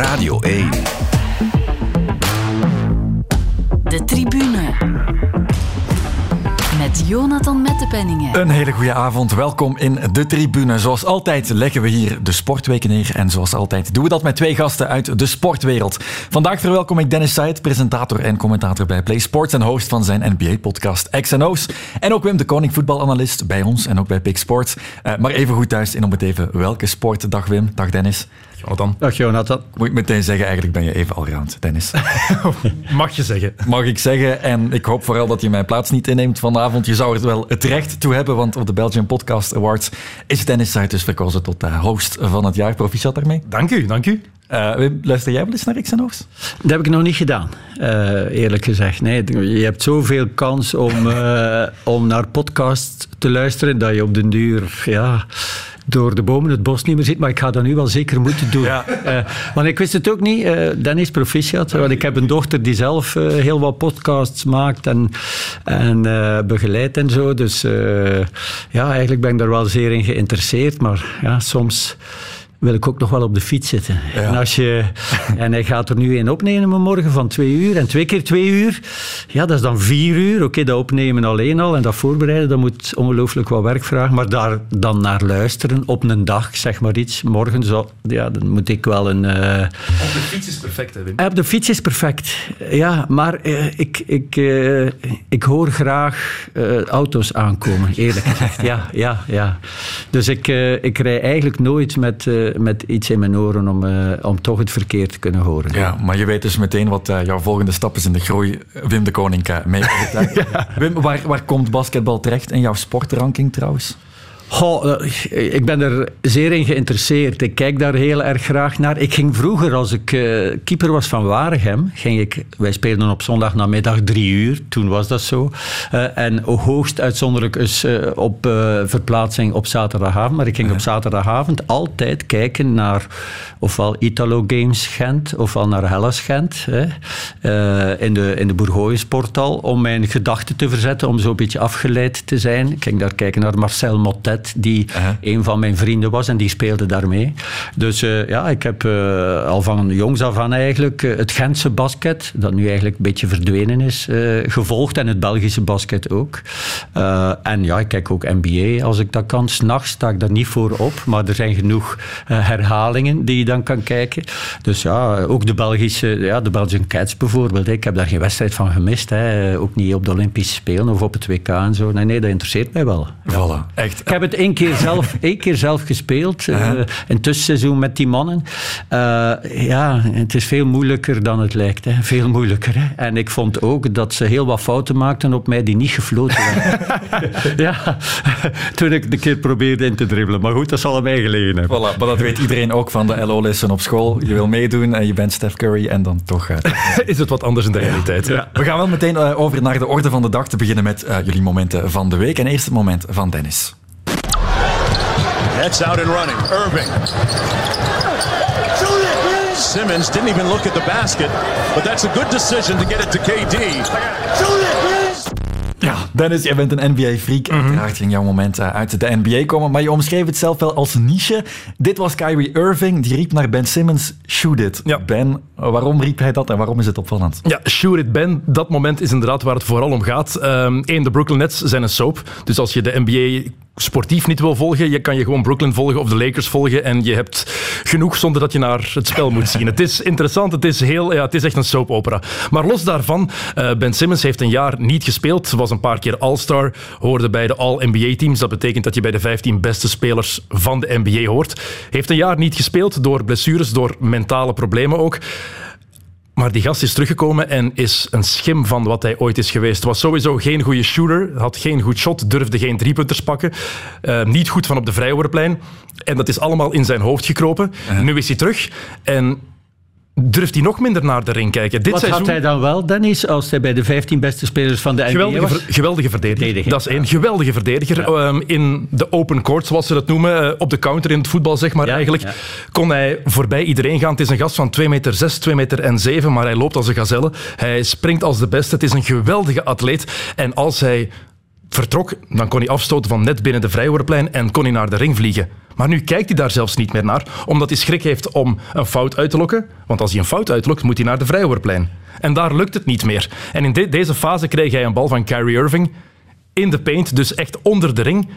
Radio 1. De tribune. Met Jonathan Mettepenningen. Een hele goede avond. Welkom in de tribune. Zoals altijd leggen we hier de sportweken neer. En zoals altijd doen we dat met twee gasten uit de sportwereld. Vandaag verwelkom ik Dennis Said, presentator en commentator bij Play Sports en host van zijn NBA-podcast X&O's. En ook Wim de Koning, voetbalanalist bij ons en ook bij Big Sports. Uh, maar even goed thuis in om het even welke sport. Dag Wim, dag Dennis. Jonathan. Dag Jonathan. Moet ik meteen zeggen, eigenlijk ben je even allround, Dennis. Mag je zeggen. Mag ik zeggen. En ik hoop vooral dat je mijn plaats niet inneemt vanavond. Je zou er wel het recht toe hebben, want op de Belgian Podcast Awards is Dennis dus verkozen tot de host van het jaar. Proficiat daarmee. Dank u, dank u. Uh, luister jij wel eens naar X&O's? Dat heb ik nog niet gedaan, uh, eerlijk gezegd. Nee, je hebt zoveel kans om, uh, om naar podcasts te luisteren dat je op den duur... Ja, door de bomen het bos niet meer zit, maar ik ga dat nu wel zeker moeten doen. Ja. Uh, want ik wist het ook niet. Uh, Dennis Proficiat, want ik heb een dochter die zelf uh, heel wat podcasts maakt en, en begeleidt en zo. Dus ja, eigenlijk ben ik daar wel zeer in geïnteresseerd. Maar ja, soms wil ik ook nog wel op de fiets zitten. Ja. En, als je, en hij gaat er nu een opnemen morgen van twee uur. En twee keer twee uur, ja, dat is dan vier uur. Oké, okay, dat opnemen alleen al en dat voorbereiden, dat moet ongelooflijk wat werk vragen. Maar daar dan naar luisteren op een dag, zeg maar iets. Morgen, zo, ja, dan moet ik wel een... Uh... Op de fiets is perfect, hè, Wim? Op de fiets is perfect, ja. Maar uh, ik, ik, uh, ik hoor graag auto's aankomen, eerlijk gezegd. Ja, ja, ja. Dus ik, ik rij eigenlijk nooit met met iets in mijn oren om, uh, om toch het verkeer te kunnen horen. Ja, maar je weet dus meteen wat uh, jouw volgende stap is in de groei. Wim de Koning mee. ja. Wim, waar, waar komt basketbal terecht in jouw sportranking trouwens? Goh, ik ben er zeer in geïnteresseerd. Ik kijk daar heel erg graag naar. Ik ging vroeger, als ik uh, keeper was van Waregem, ging ik, wij speelden op zondag namiddag drie uur, toen was dat zo. Uh, en hoogst uitzonderlijk is uh, op verplaatsing op zaterdagavond. Maar ik ging op zaterdagavond altijd kijken naar ofwel Italo Games Gent, ofwel naar Hellas Gent, hè, in de, in de Bourgogne-sporthal, om mijn gedachten te verzetten, om zo een beetje afgeleid te zijn. Ik ging daar kijken naar Marcel Motet, die uh -huh. een van mijn vrienden was en die speelde daarmee. Dus uh, ja, ik heb uh, al van jongs af aan eigenlijk uh, het Gentse basket, dat nu eigenlijk een beetje verdwenen is, gevolgd en het Belgische basket ook. en ja, ik kijk ook NBA als ik dat kan. S'nachts sta ik daar niet voor op, maar er zijn genoeg herhalingen die je dan kan kijken. Dus ja, ook de Belgische, ja, de Belgian Cats bijvoorbeeld. Ik heb daar geen wedstrijd van gemist. Hè. Ook niet op de Olympische Spelen of op het WK en zo. Nee, nee, dat interesseert mij wel. Voilà, echt. Ik heb het één keer zelf, één keer zelf gespeeld. Uh -huh. uh, een tussenseizoen met die mannen. Uh, ja, het is veel moeilijker dan het lijkt. Hè. Veel moeilijker. Hè. En ik vond ook dat ze heel wat fouten maakten op mij die niet gefloten werden. ja, toen ik de keer probeerde in te dribbelen. Maar goed, dat zal aan mij gelegen hebben. Voilà, maar dat weet iedereen ook van de LO-lessen op school. Je wil meedoen en je bent Steph Curry en dan toch... is het wat anders in de realiteit. Ja. We gaan wel meteen over naar de orde van de dag te beginnen met jullie momenten van de week. En eerst het moment van Dennis. Nets out and running. Irving. Simmons didn't even look at the basket, but that's a good decision to get it to KD. Ja, Dennis, jij bent een NBA-freak. Mm -hmm. Uiteraard ging jouw moment uit de NBA komen, maar je omschreef het zelf wel als niche. Dit was Kyrie Irving, die riep naar Ben Simmons, shoot it. Ja. Ben, waarom riep hij dat en waarom is het opvallend? Ja, shoot it, Ben. Dat moment is inderdaad waar het vooral om gaat. Eén, um, de Brooklyn Nets zijn een soap. Dus als je de NBA sportief niet wil volgen, je kan je gewoon Brooklyn volgen of de Lakers volgen en je hebt genoeg zonder dat je naar het spel moet zien. het is interessant, het is, heel, ja, het is echt een soap opera. Maar los daarvan, uh, Ben Simmons heeft een jaar niet gespeeld, was een paar keer All-Star, hoorde bij de All-NBA-teams. Dat betekent dat je bij de 15 beste spelers van de NBA hoort. Heeft een jaar niet gespeeld door blessures, door mentale problemen ook. Maar die gast is teruggekomen en is een schim van wat hij ooit is geweest. Was sowieso geen goede shooter, had geen goed shot, durfde geen driepunters pakken. Uh, niet goed van op de vrijworplijn. En dat is allemaal in zijn hoofd gekropen. Uh-huh. Nu is hij terug en durft hij nog minder naar de ring kijken. Dit Wat seizoen... had hij dan wel, Dennis, als hij bij de 15 beste spelers van de NBA geweldige, was? Ver, geweldige verdediger. verdediger. Dat is één. Geweldige verdediger. Ja. Um, in de open court, zoals ze dat noemen, uh, op de counter in het voetbal, zeg maar, ja, eigenlijk, kon hij voorbij iedereen gaan. Het is een gast van 2 meter 6, 2 meter en 7, maar hij loopt als een gazelle. Hij springt als de beste. Het is een geweldige atleet. En als hij vertrok, dan kon hij afstoten van net binnen de vrijwoordplein en kon hij naar de ring vliegen. Maar nu kijkt hij daar zelfs niet meer naar, omdat hij schrik heeft om een fout uit te lokken. Want als hij een fout uitlokt, moet hij naar de vrijwoordplein. En daar lukt het niet meer. En in de- deze fase kreeg hij een bal van Kyrie Irving in de paint, dus echt onder de ring.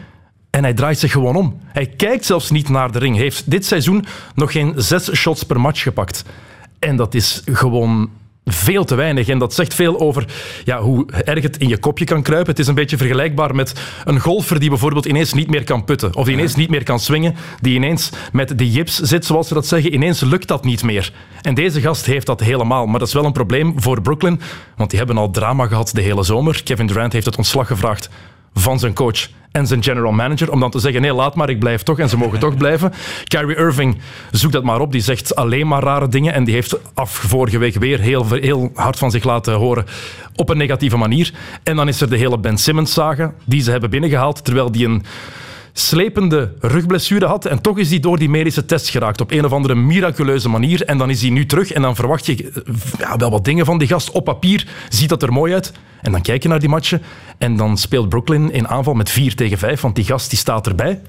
En hij draait zich gewoon om. Hij kijkt zelfs niet naar de ring. Hij heeft dit seizoen nog geen zes shots per match gepakt. En dat is gewoon veel te weinig. En dat zegt veel over ja, hoe erg het in je kopje kan kruipen. Het is een beetje vergelijkbaar met een golfer die bijvoorbeeld ineens niet meer kan putten. Of die ineens niet meer kan swingen. Die ineens met de jips zit, zoals ze dat zeggen. Ineens lukt dat niet meer. En deze gast heeft dat helemaal. Maar dat is wel een probleem voor Brooklyn. Want die hebben al drama gehad de hele zomer. Kevin Durant heeft het ontslag gevraagd van zijn coach en zijn general manager, om dan te zeggen, nee, laat maar, ik blijf toch, en ze mogen toch blijven. Kyrie Irving zoekt dat maar op, die zegt alleen maar rare dingen en die heeft af vorige week weer heel, heel hard van zich laten horen op een negatieve manier. En dan is er de hele Ben Simmons-saga, die ze hebben binnengehaald, terwijl die een slepende rugblessure had. En toch is hij door die medische test geraakt op een of andere miraculeuze manier. En dan is hij nu terug en dan verwacht je eh, ja, wel wat dingen van die gast. Op papier ziet dat er mooi uit. En dan kijk je naar die matchen en dan speelt Brooklyn in aanval met 4 tegen 5, want die gast die staat erbij.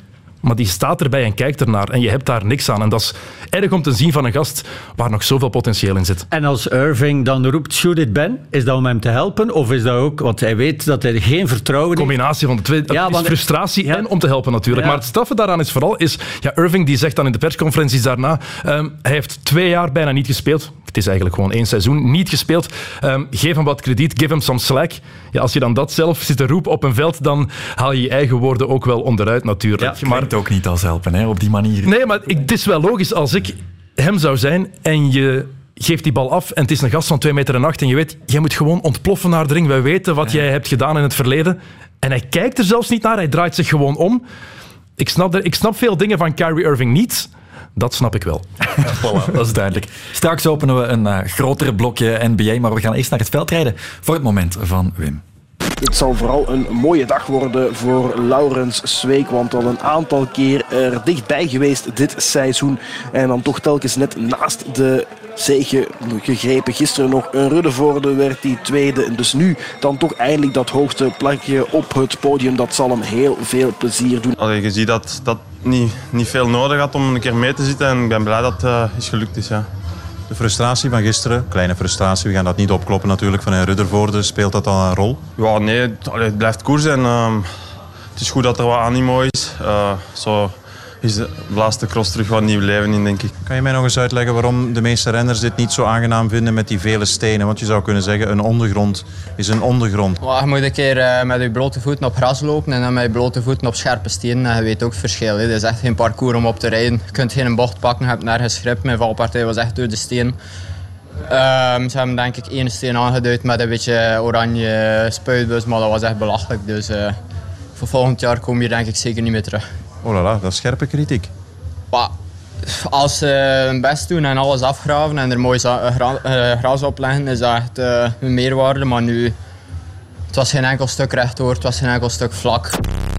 Maar die staat erbij en kijkt ernaar en je hebt daar niks aan. En dat is erg om te zien van een gast waar nog zoveel potentieel in zit. En als Irving dan roept, shoot it Ben, is dat om hem te helpen? Of is dat ook, want hij weet dat hij geen vertrouwen heeft. combinatie van de twee. Ja, is frustratie Ja. en om te helpen natuurlijk. Ja. Maar het straffe daaraan is vooral, is, ja, Irving die zegt dan in de persconferenties daarna, ehm, hij heeft twee jaar bijna niet gespeeld. Het is eigenlijk gewoon één seizoen niet gespeeld. Ehm, geef hem wat krediet, give hem some slack. Ja, als je dan dat zelf zit te roepen op een veld, dan haal je je eigen woorden ook wel onderuit natuurlijk. Maar maar het ook niet als helpen, hè, op die manier. Nee, maar ik, het is wel logisch als ik hem zou zijn en je geeft die bal af en het is een gast van 2 meter en acht en je weet, jij moet gewoon ontploffen naar de ring. Wij weten wat jij hebt gedaan in het verleden. En hij kijkt er zelfs niet naar, hij draait zich gewoon om. Ik snap, er, ik snap veel dingen van Kyrie Irving niet. Dat snap ik wel. Voilà, dat is duidelijk. Straks openen we een eh, groter blokje NBA, maar we gaan eerst naar het veld rijden voor het moment van Wim. Het zal vooral een mooie dag worden voor Laurens Zweek, want al een aantal keer er dichtbij geweest dit seizoen. En dan toch telkens net naast de zege gegrepen. Gisteren nog een Ruddevoorde werd die tweede. Dus nu dan toch eindelijk dat hoogste plekje op het podium. Dat zal hem heel veel plezier doen. Allee, je ziet dat dat niet, niet veel nodig had om een keer mee te zitten. En ik ben blij dat het eh, is gelukt is. Ja. De frustratie van gisteren, kleine frustratie, we gaan dat niet opkloppen natuurlijk van Ruddervoorde, speelt dat al een rol? Ja, nee, het- blijft koers en ehm, het is goed dat er wat animo is. Eh, zo is de laatste cross terug wat nieuw leven in, denk ik. Kan je mij nog eens uitleggen waarom de meeste renners dit niet zo aangenaam vinden met die vele stenen? Want je zou kunnen zeggen, een ondergrond is een ondergrond. Je moet een keer eh, met je blote voeten op gras lopen en dan met je blote voeten op scherpe stenen. En je weet ook het verschil. Hè. Het is echt geen parcours om op te rijden. Je kunt geen bocht pakken, je hebt nergens grip. Mijn valpartij was echt door de steen. Ehm, ze hebben denk ik één steen aangeduid met een beetje oranje spuitbus, maar dat was echt belachelijk. Dus eh, voor volgend jaar kom je denk ik zeker niet meer terug. Oh la la, dat is scherpe kritiek. Als ze hun best doen en alles afgraven en er mooi eh, eh, gras op leggen, is dat echt eh, een meerwaarde. Maar nu, het was geen enkel stuk rechtdoor, het was geen enkel stuk vlak.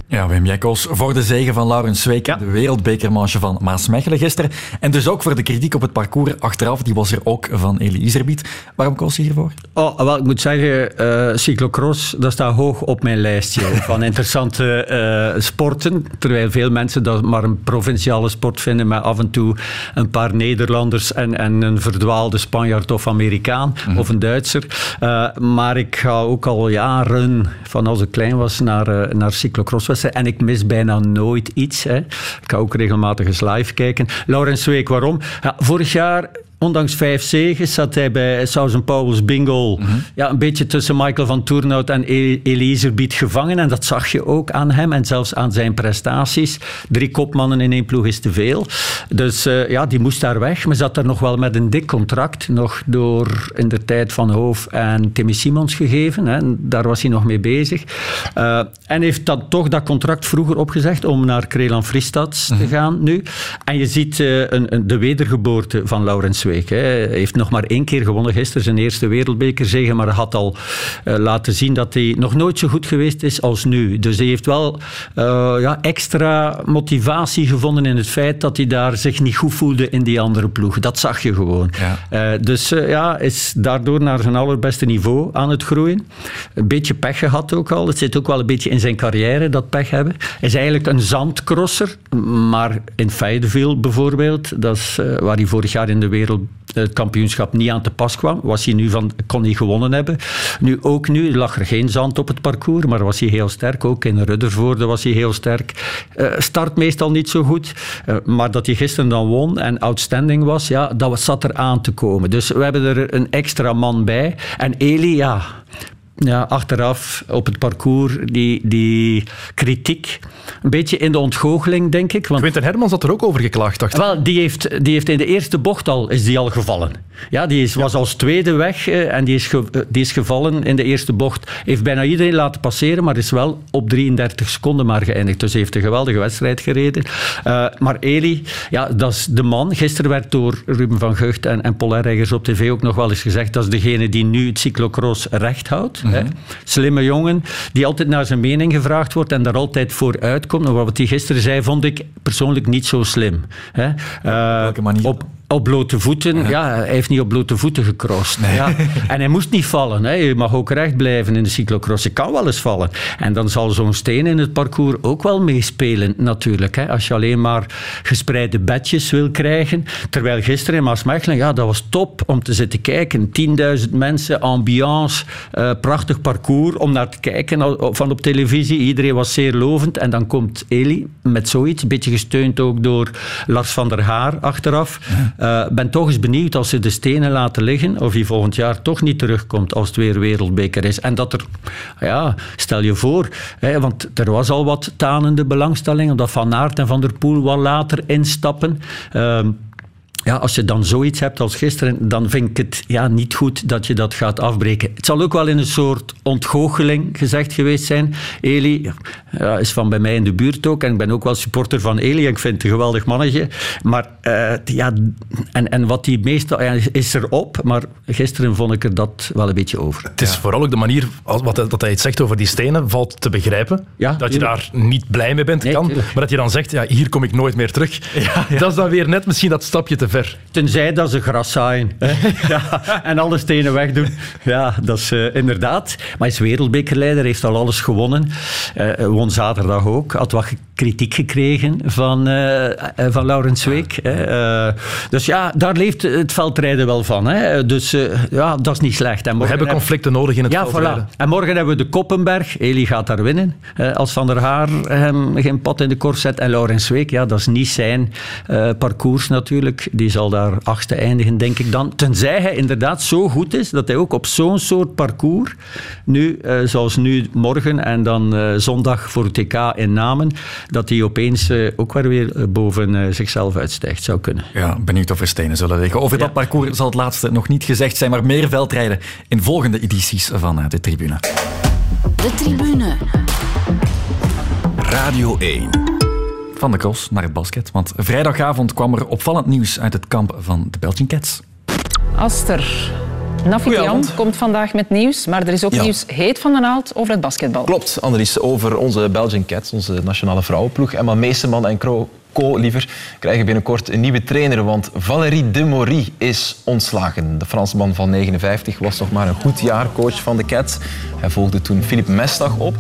Ja, Wim, koos voor de zegen van Laurens Zweek, Ja. de wereldbekermanche van Maasmechelen gisteren. En dus ook voor de kritiek op het parcours achteraf, die was er ook van Elie Iserbiet. Waarom koos je hiervoor? Oh, wel, ik moet zeggen, eh, cyclocross, dat staat hoog op mijn lijstje van interessante eh, sporten. Terwijl veel mensen dat maar een provinciale sport vinden met af en toe een paar Nederlanders en, en een verdwaalde Spanjaard of Amerikaan of een Duitser. Eh, maar ik ga ook al jaren, van als ik klein was, naar, eh, En ik mis bijna nooit iets. Hè. Ik ga ook regelmatig eens live kijken. Laurens Week, waarom? Ja, vorig jaar Ondanks vijf zegens zat hij bij Sausen Pauwels Bingo ja, een beetje tussen Michael van Toernout en E- Eliezer Biet gevangen. En dat zag je ook aan hem en zelfs aan zijn prestaties. Drie kopmannen in één ploeg is te veel. Dus eh, ja, die moest daar weg. Maar zat daar nog wel met een dik contract. Nog door in de tijd van Hoof en Timmy Simons gegeven. Hè. Daar was hij nog mee bezig. Eh, en heeft dan toch dat contract vroeger opgezegd om naar Krelan Fristads te gaan nu. En je ziet eh, een, een, de wedergeboorte van Laurens Zweek. Hè. Hij heeft nog maar één keer gewonnen gisteren, zijn eerste wereldbekerzege, maar hij had al uh, laten zien dat hij nog nooit zo goed geweest is als nu. Dus hij heeft wel uh, ja, extra motivatie gevonden in het feit dat hij daar zich niet goed voelde in die andere ploeg. Dat zag je gewoon. Ja. Uh, dus ja, is daardoor naar zijn allerbeste niveau aan het groeien. Een beetje pech gehad ook al. Het zit ook wel een beetje in zijn carrière, dat pech hebben. Hij is eigenlijk een zandcrosser, maar in Fayetteville bijvoorbeeld, dat is waar hij vorig jaar in de wereldkampioenschap niet aan te pas kwam, was hij nu van, kon hij gewonnen hebben. Nu ook nu lag er geen zand op het parcours, maar was hij heel sterk. Ook in Ruddervoorde was hij heel sterk. Uh, start meestal niet zo goed, uh, maar dat hij gisteren dan won en outstanding was, ja, dat zat er aan te komen. Dus we hebben er een extra man bij. En Eli, ja, ja, achteraf op het parcours die, die kritiek. Een beetje in de ontgoocheling, denk ik. Want, Quinten Hermans had er ook over geklaagd, dacht ik. Wel, die heeft, die heeft in de eerste bocht al, is die al gevallen. Ja, die is, was als tweede weg eh, en die is, ge, eh, die is gevallen in de eerste bocht. Heeft bijna iedereen laten passeren, maar is wel op 33 seconden maar geëindigd. Dus heeft een geweldige wedstrijd gereden. Uh, maar Eli, ja, dat is de man. Gisteren werd door Ruben van Gucht en, en Paul op tv ook nog wel eens gezegd dat is degene die nu het cyclocross recht houdt. Mm Slimme jongen, die altijd naar zijn mening gevraagd wordt en daar altijd voor uitkomt. Maar wat hij gisteren zei, vond ik persoonlijk niet zo slim. Hè? Uh, welke manier? Op, op blote voeten, ja. hij heeft niet op blote voeten gecrossed. Ja. En hij moest niet vallen. Hè. Je mag ook recht blijven in de cyclocross. Je kan wel eens vallen. En dan zal zo'n steen in het parcours ook wel meespelen, natuurlijk. Hè. Als je alleen maar gespreide bedjes wil krijgen. Terwijl gisteren in Maasmechelen, ja, dat was top om te zitten kijken. 10.000 mensen, ambiance, uh, prachtig parcours om naar te kijken van op televisie. Iedereen was zeer lovend. En dan komt Eli met zoiets, een beetje gesteund ook door Lars van der Haar achteraf. Uh, ben toch eens benieuwd als ze de stenen laten liggen, of hij volgend jaar toch niet terugkomt als het weer wereldbeker is. En dat er, ja, stel je voor, hè, want er was al wat tanende belangstelling, omdat Van Aert en Van der Poel wat later instappen. Uh, ja, als je dan zoiets hebt als gisteren, dan vind ik het ja, niet goed dat je dat gaat afbreken. Het zal ook wel in een soort ontgoocheling gezegd geweest zijn. Eli ja, is van bij mij in de buurt ook en ik ben ook wel supporter van Eli. Ik vind het een geweldig mannetje. Maar uh, ja, en, en wat die meestal ja, is erop, maar gisteren vond ik er dat wel een beetje over. Het is vooral ook de manier wat, dat hij het zegt over die stenen valt te begrijpen. Ja, dat je daar niet blij mee bent, kan. Maar dat je dan zegt, ja, hier kom ik nooit meer terug. Ja, dat is dan weer net misschien dat stapje te ver. Tenzij dat ze gras zaaien ja, en alle stenen wegdoen. Ja, dat is uh, inderdaad. Maar hij is wereldbekerleider, heeft al alles gewonnen. Uh, won zaterdag ook. Had wat kritiek gekregen van, uh, van Laurens Week. dus ja, daar leeft het veldrijden wel van. Hè. Dus ja, dat is niet slecht. En we hebben conflicten nodig in het ja, veldrijden. Voilà. En morgen hebben we de Koppenberg. Eli gaat daar winnen. als Van der Haar hem geen pot in de kort zet. En Laurens Week, ja, dat is niet zijn parcours natuurlijk. Die zal daar achtste eindigen, denk ik dan. Tenzij hij inderdaad zo goed is dat hij ook op zo'n soort parcours, nu, zoals nu morgen en dan zondag voor het TK in Namen, dat hij opeens uh, ook weer boven zichzelf uitstijgt. Zou kunnen. Ja, benieuwd of er stenen zullen liggen. Over ja. dat parcours zal het laatste nog niet gezegd zijn, maar meer veldrijden in volgende edities van de tribune. De tribune. Radio 1 van de cross naar het basket. Want vrijdagavond kwam er opvallend nieuws uit het kamp van de Belgian Cats. Aster. Nafikian komt vandaag met nieuws, maar er is ook nieuws heet van de naald over het basketbal. Klopt, Annelies, over onze Belgian Cats, onze nationale vrouwenploeg. Emma Meeseman en Kro Co liever, krijgen binnenkort een nieuwe trainer, want Valérie Demory is ontslagen. De Fransman van 59 was nog maar een goed jaar coach van de Cats. Hij volgde toen Philippe Mestag op.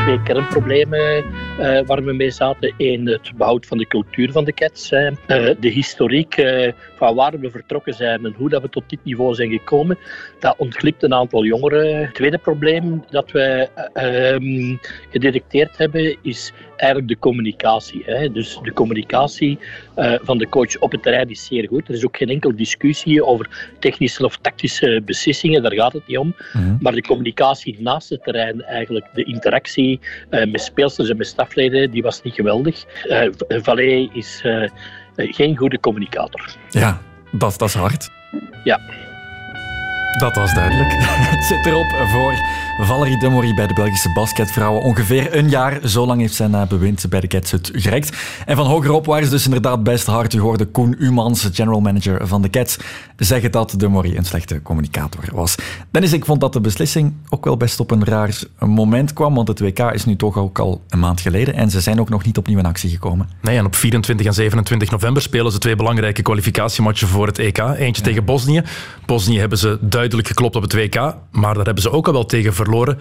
twee kernproblemen uh, waar we mee zaten. Eén, het behoud van de cultuur van de Cats. Uh, de historiek uh, van waar we vertrokken zijn en hoe dat we tot dit niveau zijn gekomen. Dat ontglipt een aantal jongeren. Het tweede probleem dat wij ehm, gedetecteerd hebben is eigenlijk de communicatie. Hè. Dus de communicatie van de coach op het terrein is zeer goed. Er is ook geen enkel discussie over technische of tactische beslissingen, daar gaat het niet om. Mhm. Maar de communicatie naast het terrein, eigenlijk de interactie met speelsters en met staf die was niet geweldig. Uh, Valais is uh, geen goede communicator. Ja, dat, dat is hard. Ja. Dat was duidelijk. Het zit erop voor Valerie Demory bij de Belgische basketvrouwen. Ongeveer een jaar, zo lang heeft zijn bewind bij de Cats het gerekt. En van hogerop waren ze dus inderdaad best hard. U hoorde Koen Umans, general manager van de Cats, zeggen dat Demory een slechte communicator was. Dennis, ik vond dat de beslissing ook wel best op een raar moment kwam, want het WK is nu toch ook al een maand geleden en ze zijn ook nog niet opnieuw in actie gekomen. Nee, en op 24 en 27 november spelen ze twee belangrijke kwalificatiematchen voor het EK. Eentje tegen Bosnië. Bosnië hebben ze duidelijk geklopt op het WK, maar daar hebben ze ook al wel tegen verloren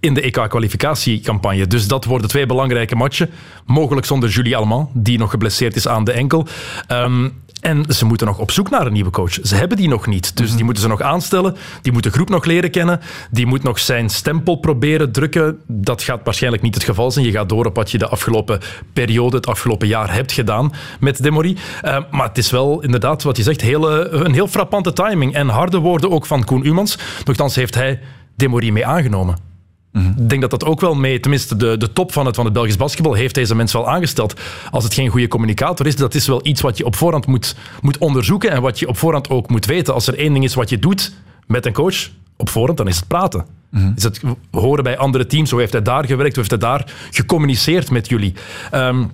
in de EK-kwalificatiecampagne. Dus dat worden twee belangrijke matchen. Mogelijk zonder Julie Allemand, die nog geblesseerd is aan de enkel. Ehm, en ze moeten nog op zoek naar een nieuwe coach. Ze hebben die nog niet. Dus die moeten ze nog aanstellen. Die moet de groep nog leren kennen. Die moet nog zijn stempel proberen drukken. Dat gaat waarschijnlijk niet het geval zijn. Je gaat door op wat je de afgelopen periode, het afgelopen jaar hebt gedaan met Demory. Uh, maar het is wel inderdaad, wat je zegt, hele, een heel frappante timing. En harde woorden ook van Koen Umans. Nochtans heeft hij Demory mee aangenomen. Ik denk dat dat ook wel mee, tenminste de, de top van het, van het Belgisch basketbal, heeft deze mens wel aangesteld. Als het geen goede communicator is, dat is wel iets wat je op voorhand moet, moet onderzoeken en wat je op voorhand ook moet weten. Als er één ding is wat je doet met een coach op voorhand, dan is het praten. Mm Is het horen bij andere teams, hoe heeft hij daar gewerkt, hoe heeft hij daar gecommuniceerd met jullie. Um,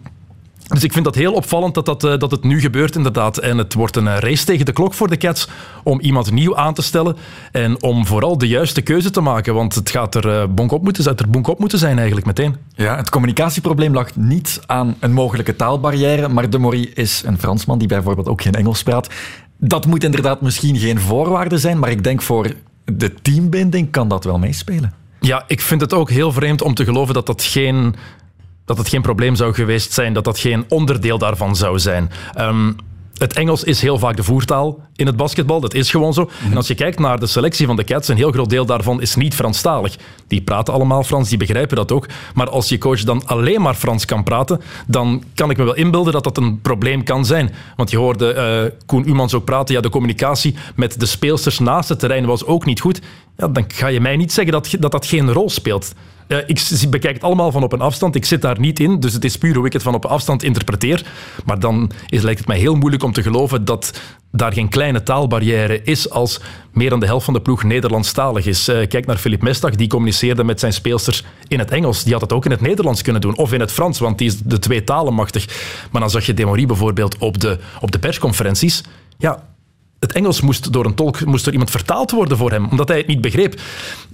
dus ik vind dat heel opvallend dat, dat, eh, dat het nu gebeurt, inderdaad. En het wordt een eh, race tegen de klok voor de Cats om iemand nieuw aan te stellen en om vooral de juiste keuze te maken. Want het gaat er eh, bonk op moeten, er bonk op moeten zijn eigenlijk meteen. Ja, het communicatieprobleem lag niet aan een mogelijke taalbarrière, maar de Mori is een Fransman die bijvoorbeeld ook geen Engels praat. Dat moet inderdaad misschien geen voorwaarde zijn, maar ik denk voor de teambinding kan dat wel meespelen. Ja, ik vind het ook heel vreemd om te geloven dat dat geen dat het geen probleem zou geweest zijn, dat dat geen onderdeel daarvan zou zijn. Um, het Engels is heel vaak de voertaal in het basketbal. Dat is gewoon zo. En als je kijkt naar de selectie van de Cats, een heel groot deel daarvan is niet Franstalig. Die praten allemaal Frans, die begrijpen dat ook. Maar als je coach dan alleen maar Frans kan praten, dan kan ik me wel inbeelden dat dat een probleem kan zijn. Want je hoorde uh, Koen Umans ook praten, ja, de communicatie met de speelsters naast het terrein was ook niet goed. Ja, dan ga je mij niet zeggen dat dat, dat geen rol speelt. Uh, ik bekijk het allemaal van op een afstand. Ik zit daar niet in, dus het is puur hoe ik het van op afstand interpreteer. Maar dan is, lijkt het mij heel moeilijk om te geloven dat daar geen kleine taalbarrière is als meer dan de helft van de ploeg Nederlandstalig is. Uh, kijk naar Philippe Mestag, die communiceerde met zijn speelsters in het Engels. Die had het ook in het Nederlands kunnen doen, of in het Frans, want die is de twee talen machtig. Maar dan zag je Demory bijvoorbeeld op de, op de persconferenties. Ja, het Engels moest door een tolk, moest door iemand vertaald worden voor hem, omdat hij het niet begreep.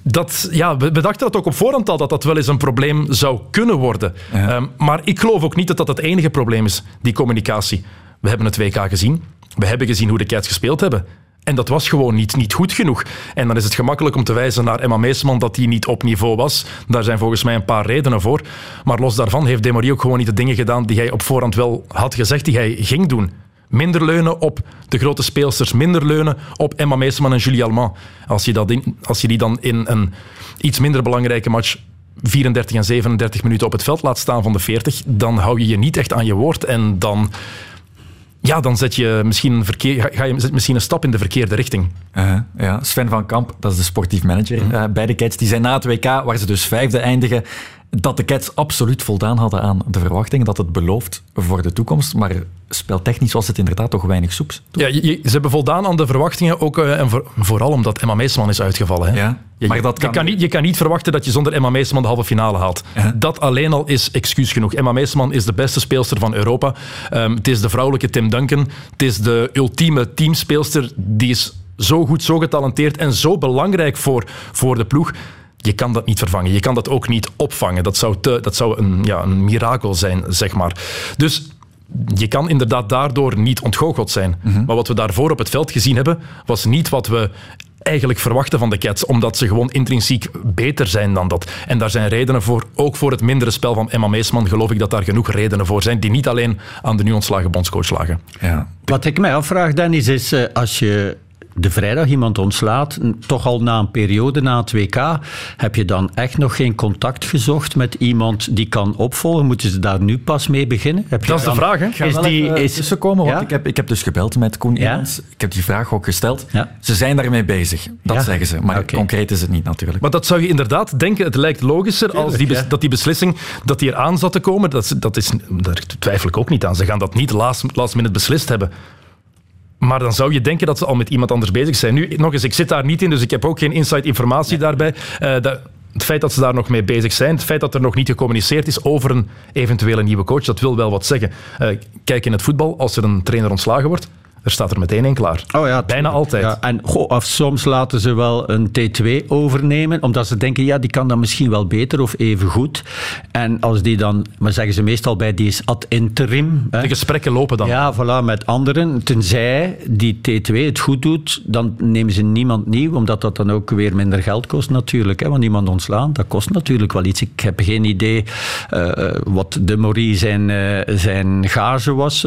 Dat, ja, we, dachten dat ook op voorhand al, dat dat wel eens een probleem zou kunnen worden. Ehm, maar ik geloof ook niet dat dat het enige probleem is, die communicatie. We hebben het WK gezien. We hebben gezien hoe de Cats gespeeld hebben. En dat was gewoon niet, niet goed genoeg. En dan is het gemakkelijk om te wijzen naar Emma Meesman dat die niet op niveau was. Daar zijn volgens mij een paar redenen voor. Maar los daarvan heeft Demorie ook gewoon niet de dingen gedaan die hij op voorhand wel had gezegd die hij ging doen. Minder leunen op de grote speelsters, minder leunen op Emma Meeseman en Julie Allemand. Als je, dat in, als je die dan in een iets minder belangrijke match 34 en 37 minuten op het veld laat staan van de 40, dan hou je je niet echt aan je woord en dan ja, dan zet je misschien, verkeer, ga je misschien een stap in de verkeerde richting. Uh, ja. Sven van Kamp, dat is de sportief manager uh, bij de Cats, die zijn na het WK, waar ze dus vijfde eindigen, dat de Cats absoluut voldaan hadden aan de verwachtingen, dat het belooft voor de toekomst, maar speltechnisch was het inderdaad toch weinig soeps. Ja, je, ze hebben voldaan aan de verwachtingen, ook, uh, en vooral omdat Emma Meesman is uitgevallen. Hè? Ja, je, maar dat kan... Je, kan niet, je kan niet verwachten dat je zonder Emma Meesman de halve finale haalt. Dat alleen al is excuus genoeg. Emma Meesman is de beste speelster van Europa. Um, het is de vrouwelijke Tim Duncan. Het is de ultieme teamspeelster. Die is zo goed, zo getalenteerd en zo belangrijk voor, voor de ploeg je kan dat niet vervangen. Je kan dat ook niet opvangen. Dat zou, te, dat zou een, ja, een mirakel zijn, zeg maar. Dus je kan inderdaad daardoor niet ontgoocheld zijn. Mhm. Maar wat we daarvoor op het veld gezien hebben, was niet wat we eigenlijk verwachten van de Cats, omdat ze gewoon intrinsiek beter zijn dan dat. En daar zijn redenen voor, ook voor het mindere spel van Emma Meesman, geloof ik dat daar genoeg redenen voor zijn, die niet alleen aan de nu ontslagen bondscoach lagen. Ja. Wat ik mij afvraag, Dennis, is eh, als je de vrijdag iemand ontslaat, toch al na een periode na het WK, heb je dan echt nog geen contact gezocht met iemand die kan opvolgen? Moeten ze daar nu pas mee beginnen? Heb dat is de vraag, hè? Is die, is... komen, want ik, heb, ik heb dus gebeld met Koen ja? Ik heb die vraag ook gesteld. Ze zijn daarmee bezig, dat zeggen ze. Maar concreet is het niet natuurlijk. Maar dat zou je inderdaad denken, het lijkt logischer als die, dat die beslissing dat die eraan zat te komen, dat, dat is, daar twijfel ik ook niet aan. Ze gaan dat niet last, last minute beslist hebben. Maar dan zou je denken dat ze al met iemand anders bezig zijn. Nu, nog eens, ik zit daar niet in, dus ik heb ook geen inside informatie daarbij. Uh, dat, het feit dat ze daar nog mee bezig zijn, het feit dat er nog niet gecommuniceerd is over een eventuele nieuwe coach, dat wil wel wat zeggen. Uh, kijk in het voetbal, als er een trainer ontslagen wordt, er staat er meteen een klaar. Oh ja, Bijna altijd. Ja, en goh, of soms laten ze wel een T2 overnemen, omdat ze denken, ja, die kan dan misschien wel beter of even goed. En als die dan, maar zeggen ze meestal bij, die is ad interim. Hè. De gesprekken lopen dan. Ja, voilà, met anderen. Tenzij die T2 het goed doet, dan nemen ze niemand nieuw, omdat dat dan ook weer minder geld kost natuurlijk. Hè, want iemand ontslaan, dat kost natuurlijk wel iets. Ik heb geen idee uh, wat de Maurie zijn, uh, zijn gage was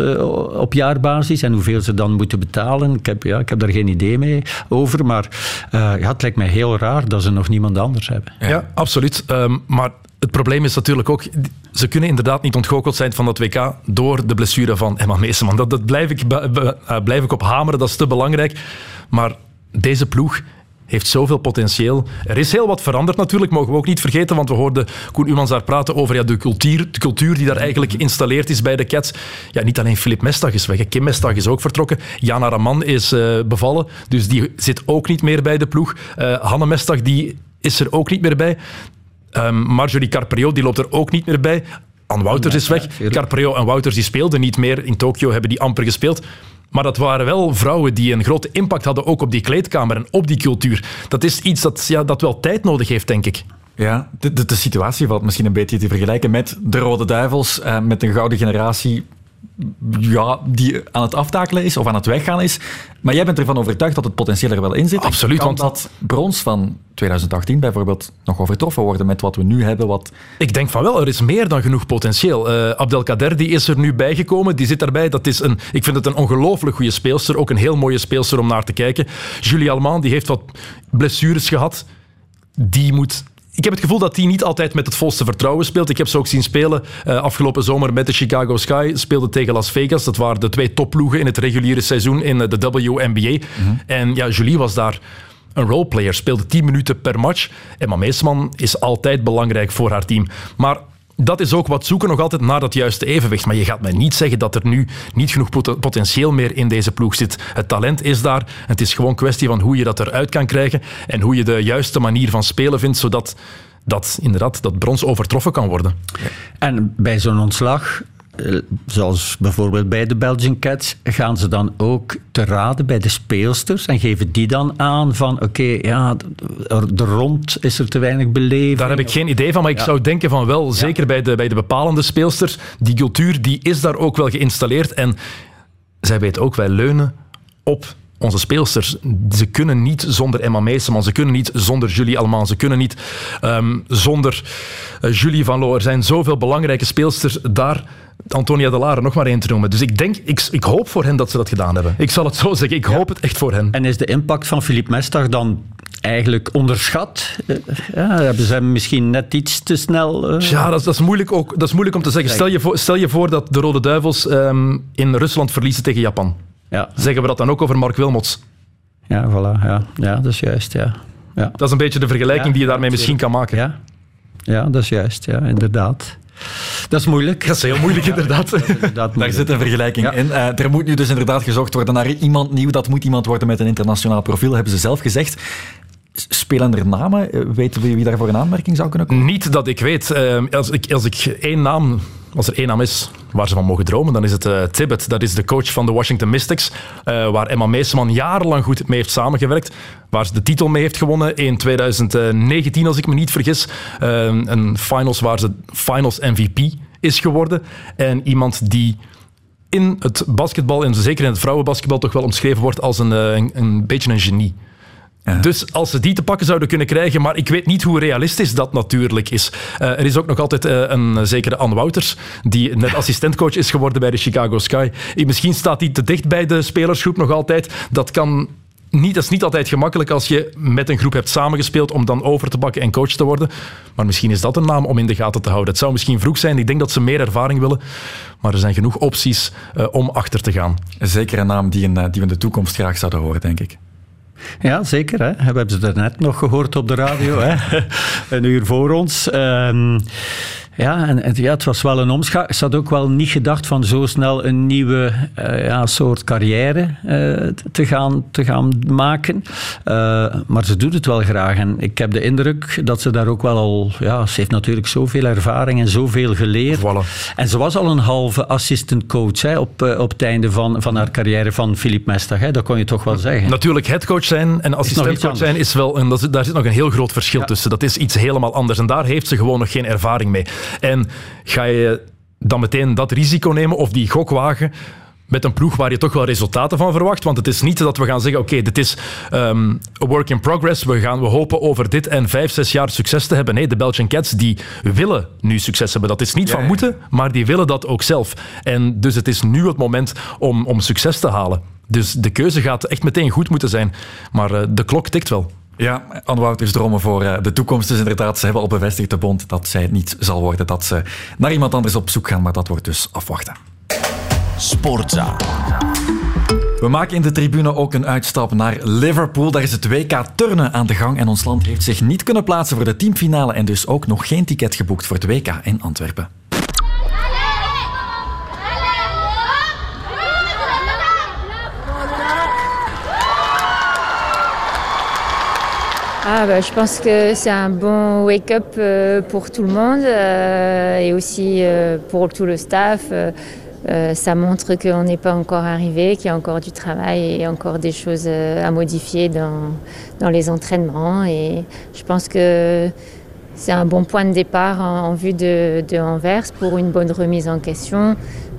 op jaarbasis en hoeveel ze dan moeten betalen. Ik heb, ja, ik heb daar geen idee mee over. Maar uh, ja, het lijkt mij heel raar dat ze nog niemand anders hebben. Ja, absoluut. Um, maar het probleem is natuurlijk ook, ze kunnen inderdaad niet ontgoocheld zijn van dat WK door de blessure van Emma Meeseman. Dat, dat blijf, ik, uh, blijf ik op hameren, dat is te belangrijk. Maar deze ploeg heeft zoveel potentieel. Er is heel wat veranderd natuurlijk, mogen we ook niet vergeten, want we hoorden Koen Umans daar praten over ja, de, cultuur, de cultuur die daar eigenlijk geïnstalleerd is bij de Cats. Ja, niet alleen Filip Mestag is weg, Kim Mestag is ook vertrokken, Jana Raman is uh, bevallen, dus die zit ook niet meer bij de ploeg. Uh, Hanne Mestag die is er ook niet meer bij. Um, Marjorie Carprio die loopt er ook niet meer bij. Anne Wouters is weg. Carprio en Wouters die speelden niet meer. In Tokio hebben die amper gespeeld. Maar dat waren wel vrouwen die een grote impact hadden ook op die kleedkamer en op die cultuur. Dat is iets dat, ja, dat wel tijd nodig heeft, denk ik. Ja, de, de, de situatie valt misschien een beetje te vergelijken met de Rode Duivels, eh, met een gouden generatie ja, die aan het aftakelen is of aan het weggaan is. Maar jij bent ervan overtuigd dat het potentieel er wel in zit. Absoluut. Kan want dat brons van 2018 bijvoorbeeld nog overtroffen worden met wat we nu hebben? Wat... Ik denk van wel, er is meer dan genoeg potentieel. Uh, Abdelkader die is er nu bijgekomen, die zit daarbij. Dat is een, ik vind het een ongelooflijk goede speelster, ook een heel mooie speelster om naar te kijken. Julie Alman die heeft wat blessures gehad. Die moet ik heb het gevoel dat hij niet altijd met het volste vertrouwen speelt. Ik heb ze ook zien spelen uh, afgelopen zomer met de Chicago Sky. Speelde tegen Las Vegas. Dat waren de twee topploegen in het reguliere seizoen in de WNBA. Mm -hmm. En ja, Julie was daar een roleplayer, speelde 10 minuten per match. Emma Meesman is altijd belangrijk voor haar team. Maar dat is ook wat zoeken nog altijd naar dat juiste evenwicht. Maar je gaat mij niet zeggen dat er nu niet genoeg potentieel meer in deze ploeg zit. Het talent is daar. Het is gewoon kwestie van hoe je dat eruit kan krijgen en hoe je de juiste manier van spelen vindt, zodat dat inderdaad dat brons overtroffen kan worden. En bij zo'n ontslag zoals bijvoorbeeld bij de Belgian Cats, gaan ze dan ook te raden bij de speelsters en geven die dan aan van oké, okay, ja, er rond is er te weinig beleving? Daar heb ik geen idee van, maar ik ja. zou denken van wel, zeker ja. bij, de, bij de bepalende speelsters, die cultuur die is daar ook wel geïnstalleerd en zij weten ook, wij leunen op onze speelsters, ze kunnen niet zonder Emma Meeseman, ze kunnen niet zonder Julie Alman, ze kunnen niet um, zonder uh, Julie Van Loo. Er zijn zoveel belangrijke speelsters daar. Antonia de Lare nog maar één te noemen. Dus ik denk, ik, ik hoop voor hen dat ze dat gedaan hebben. Ik zal het zo zeggen, ik ja. hoop het echt voor hen. En is de impact van Philippe Mestag dan eigenlijk onderschat? Ja, hebben ze hem misschien net iets te snel... Uh... Ja, dat, dat, is moeilijk ook, dat is moeilijk om te zeggen. Stel je voor, stel je voor dat de Rode Duivels um, in Rusland verliezen tegen Japan. Ja. Zeggen we dat dan ook over Mark Wilmots? Ja, voilà. Ja, ja dat is juist. Ja. Ja. Dat is een beetje de vergelijking ja, die je daarmee misschien kan maken. Ja. ja, dat is juist. Ja, inderdaad. Dat is moeilijk. Dat is heel moeilijk, inderdaad. inderdaad Daar zit een vergelijking ja. in. Uh, er moet nu dus inderdaad gezocht worden naar iemand nieuw. Dat moet iemand worden met een internationaal profiel, hebben ze zelf gezegd. Spelen er namen? Weten we wie daarvoor een aanmerking zou kunnen komen? Niet dat ik weet. Uh, als, ik, als ik één naam als er één naam is waar ze van mogen dromen, dan is het uh, Tibbet. Dat is de coach van de Washington Mystics, uh, waar Emma Meeseman jarenlang goed mee heeft samengewerkt. Waar ze de titel mee heeft gewonnen in 2019, als ik me niet vergis. Uh, een finals waar ze finals MVP is geworden. En iemand die in het basketbal, en zeker in het vrouwenbasketbal, toch wel omschreven wordt als een, een beetje een genie. Ja. Dus als ze die te pakken zouden kunnen krijgen, maar ik weet niet hoe realistisch dat natuurlijk is. Uh, er is ook nog altijd uh, een zekere Anne Wouters, die net assistentcoach is geworden bij de Chicago Sky. Misschien staat hij te dicht bij de spelersgroep nog altijd. Dat kan niet, dat is niet altijd gemakkelijk als je met een groep hebt samengespeeld om dan over te bakken en coach te worden. Maar misschien is dat een naam om in de gaten te houden. Het zou misschien vroeg zijn. Ik denk dat ze meer ervaring willen. Maar er zijn genoeg opties uh, om achter te gaan. Zeker een naam die, een, die we in de toekomst graag zouden horen, denk ik. Ja, zeker. Hè. We hebben ze net nog gehoord op de radio, hè. een uur voor ons. Um, Ja, en, ja, het was wel een omschakeling. Ze had ook wel niet gedacht van zo snel een nieuwe uh, ja, soort carrière uh, te, gaan, te gaan maken. Uh, maar ze doet het wel graag. En ik heb de indruk dat ze daar ook wel al... Ja, ze heeft natuurlijk zoveel ervaring en zoveel geleerd. Voilà. En ze was al een halve assistant coach hè, op, op het einde van, van haar carrière van Philippe Mestag. Hè. Dat kon je toch wel zeggen. Natuurlijk, headcoach zijn en assistentcoach zijn is wel... En dat, daar zit nog een heel groot verschil ja. tussen. Dat is iets helemaal anders. En daar heeft ze gewoon nog geen ervaring mee. En ga je dan meteen dat risico nemen of die gok wagen met een ploeg waar je toch wel resultaten van verwacht. Want het is niet dat we gaan zeggen, oké, dit is um, a work in progress. We, gaan, we hopen over dit en vijf, zes jaar succes te hebben. Nee, de Belgian Cats die willen nu succes hebben. Dat is niet van moeten, maar die willen dat ook zelf. En dus het is nu het moment om, om succes te halen. Dus de keuze gaat echt meteen goed moeten zijn. Maar uh, de klok tikt wel. Ja, Anne Wouters dromen voor uh, de toekomst. Dus inderdaad, ze hebben al bevestigd de bond dat zij het niet zal worden. Dat ze naar iemand anders op zoek gaan, maar dat wordt dus afwachten. Sportza. We maken in de tribune ook een uitstap naar Liverpool. Daar is het WK turnen aan de gang en ons land heeft zich niet kunnen plaatsen voor de teamfinale en dus ook nog geen ticket geboekt voor het WK in Antwerpen. Ah bah, je pense que c'est un bon wake-up euh, pour tout le monde euh, et aussi euh, pour tout le staff. Ça montre qu'on n'est pas encore arrivé, qu'il y a encore du travail et encore des choses à modifier dans, dans les entraînements. Et je pense que c'est un bon point de départ en, vue de, de, Anvers pour une bonne remise en question.